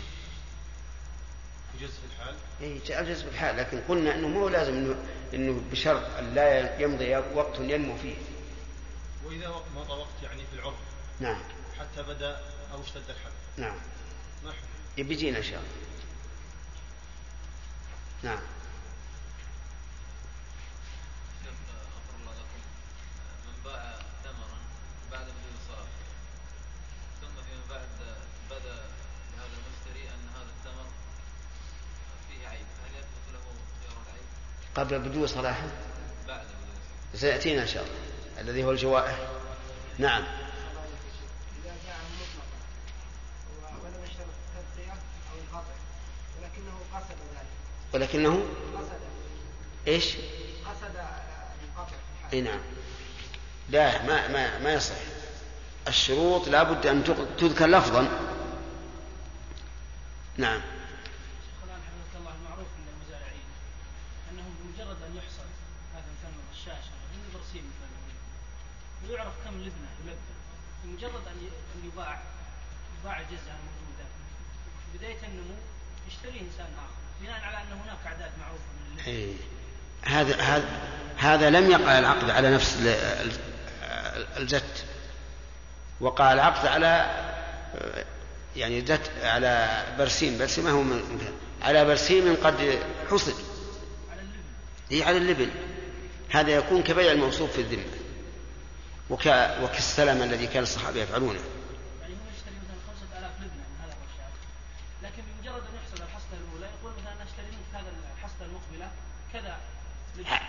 S12: يجز في الحال؟
S2: إيه جاء الجز بالحال لكن قلنا أنه مو لازم أنه, إنه بشرط أن لا يمضي وقت ينمو فيه.
S12: وقت مضى وقت يعني في العرف
S2: نعم.
S12: حتى بدأ أو اشتد الحب
S2: نعم.
S12: ما
S2: يبي يجينا إن شاء الله. نعم
S4: غفر الله لكم من باع ثمرا بعد بدون صلاح ثم فيما بعد بدا لهذا المشتري
S2: قبل بدو صلاحه سيأتينا إن شاء الله. الذي هو الجوائح. نعم.
S3: ولكنه قصد
S2: إيش؟
S3: قصد القطع.
S2: أي نعم. لا ما ما ما يصح. الشروط لا بد أن تذكر لفظا. نعم
S8: شيخ الآن حفظك الله المعروف عند المزارعين أنه بمجرد أن يحصل هذا مثلا الرشاشة من البرسيم مثلا لبنة يلبن بمجرد أن يباع يباع الجزءة الموجودة في بداية النمو يشتريه إنسان آخر بناء على أن هناك أعداد معروفة من
S2: إيه. هذا هذا هذا لم يقع العقد على نفس ال- ال- الجت وقع العقد على يعني جت على برسيم برسيم ما هو من على برسيم قد حصد. هي على اللبن. هذا يكون كبيع الموصوف في الذمة. وك وكالسلم الذي كان الصحابة يفعلونه.
S8: يعني هو يشتري مثلا 5000 لبنة من هذا الرشاش لكن بمجرد أن يحصل الحصلة الأولى يقول مثلا أنا أشتري منك هذا الحصلة المقبلة كذا.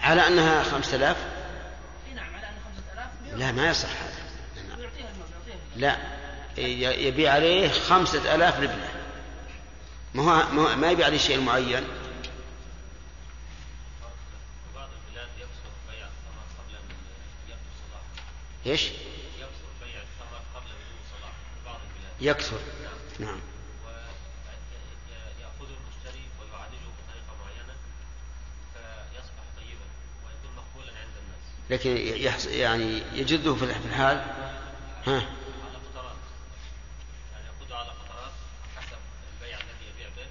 S2: على أنها خمسة آلاف؟
S8: إي نعم على أن 5000
S2: لا ما يصح هذا.
S8: المبلغ يعطيها.
S2: لا يبيع عليه خمسة آلاف لبنة ما هو ما هو- ما يبيع عليه شيء معين
S4: بعض البلاد يقصر بيع الثمر قبل أن يبدو صلاحه إيش؟
S2: يكثر. نعم. لكن يعني يجده في الحال؟ ها
S4: على فترات يعني يأخذه على فترات حسب البيع الذي يبيع به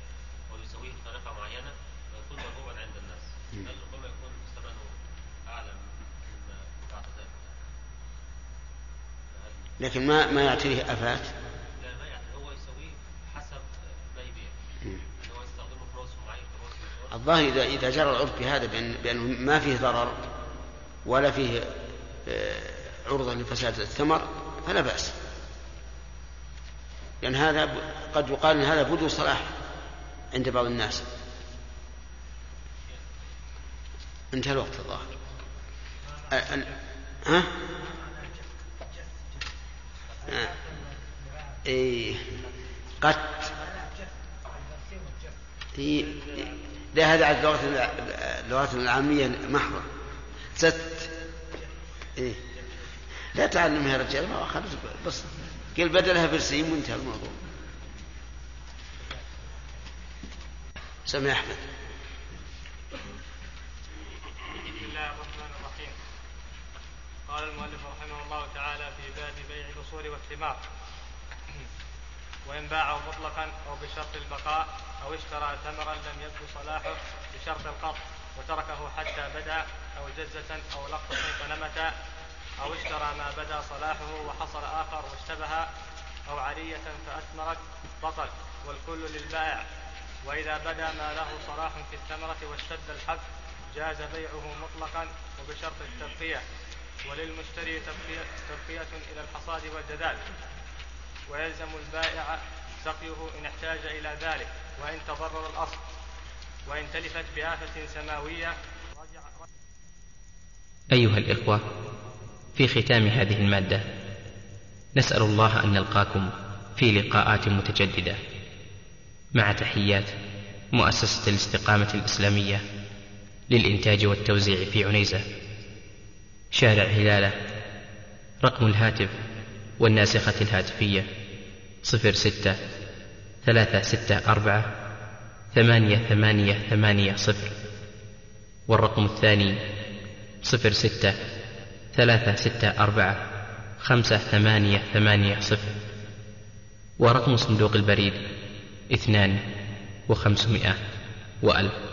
S4: ويسويه بطريقة معينة ويكون مرغوبا عند الناس بل ربما يكون ثمنه أعلى مما تعتقد
S2: لكن ما ما يعطيه آفات.
S4: لا ما هو يسويه حسب ما يبيع. هو يستخدمه في معين
S2: الظاهر اذا إذا جرى العرف بهذا بأن بأنه ما فيه ضرر ولا فيه آه، عرضة لفساد الثمر فلا بأس. لأن هذا قد يقال إن هذا بدو صلاح عند بعض الناس. انتهى الوقت الظاهر ها؟ آه. إيه قت لا هذا على اللغة اللغات العامية محضة. ست. إيه. لا تعلم يا رجال ما خلص بس قل بدلها برسيم وانتهى الموضوع. سمع أحمد.
S13: بسم الله الرحمن الرحيم. قال المؤلف رحمه الله تعالى في باب بيع الأصول والثمار وإن باعه مطلقا أو بشرط البقاء أو اشترى ثمرا لم يبدو صلاحه بشرط القطع وتركه حتى بدأ أو جزة أو لقطة فنمت أو اشترى ما بدا صلاحه وحصل آخر واشتبه أو عرية فأثمرت بطل والكل للبائع وإذا بدا ما له صلاح في الثمرة واشتد الحب جاز بيعه مطلقا وبشرط التبقية وللمشتري تبقية, تبقية إلى الحصاد والجدال ويلزم البائع سقيه إن احتاج إلى ذلك وإن تضرر الأصل. وإن تلفت بآفة سماوية رجع
S1: أيها الإخوة في ختام هذه المادة نسأل الله أن نلقاكم في لقاءات متجددة. مع تحيات مؤسسة الاستقامة الإسلامية للإنتاج والتوزيع في عنيزة. شارع هلالة رقم الهاتف والناسخة الهاتفية. صفر ستة ثلاثة ستة أربعة ثمانية ثمانية ثمانية صفر. والرقم الثاني صفر ستة ثلاثة ستة أربعة خمسة ثمانية ثمانية صفر. ورقم صندوق البريد اثنان وخمسمائة وألف.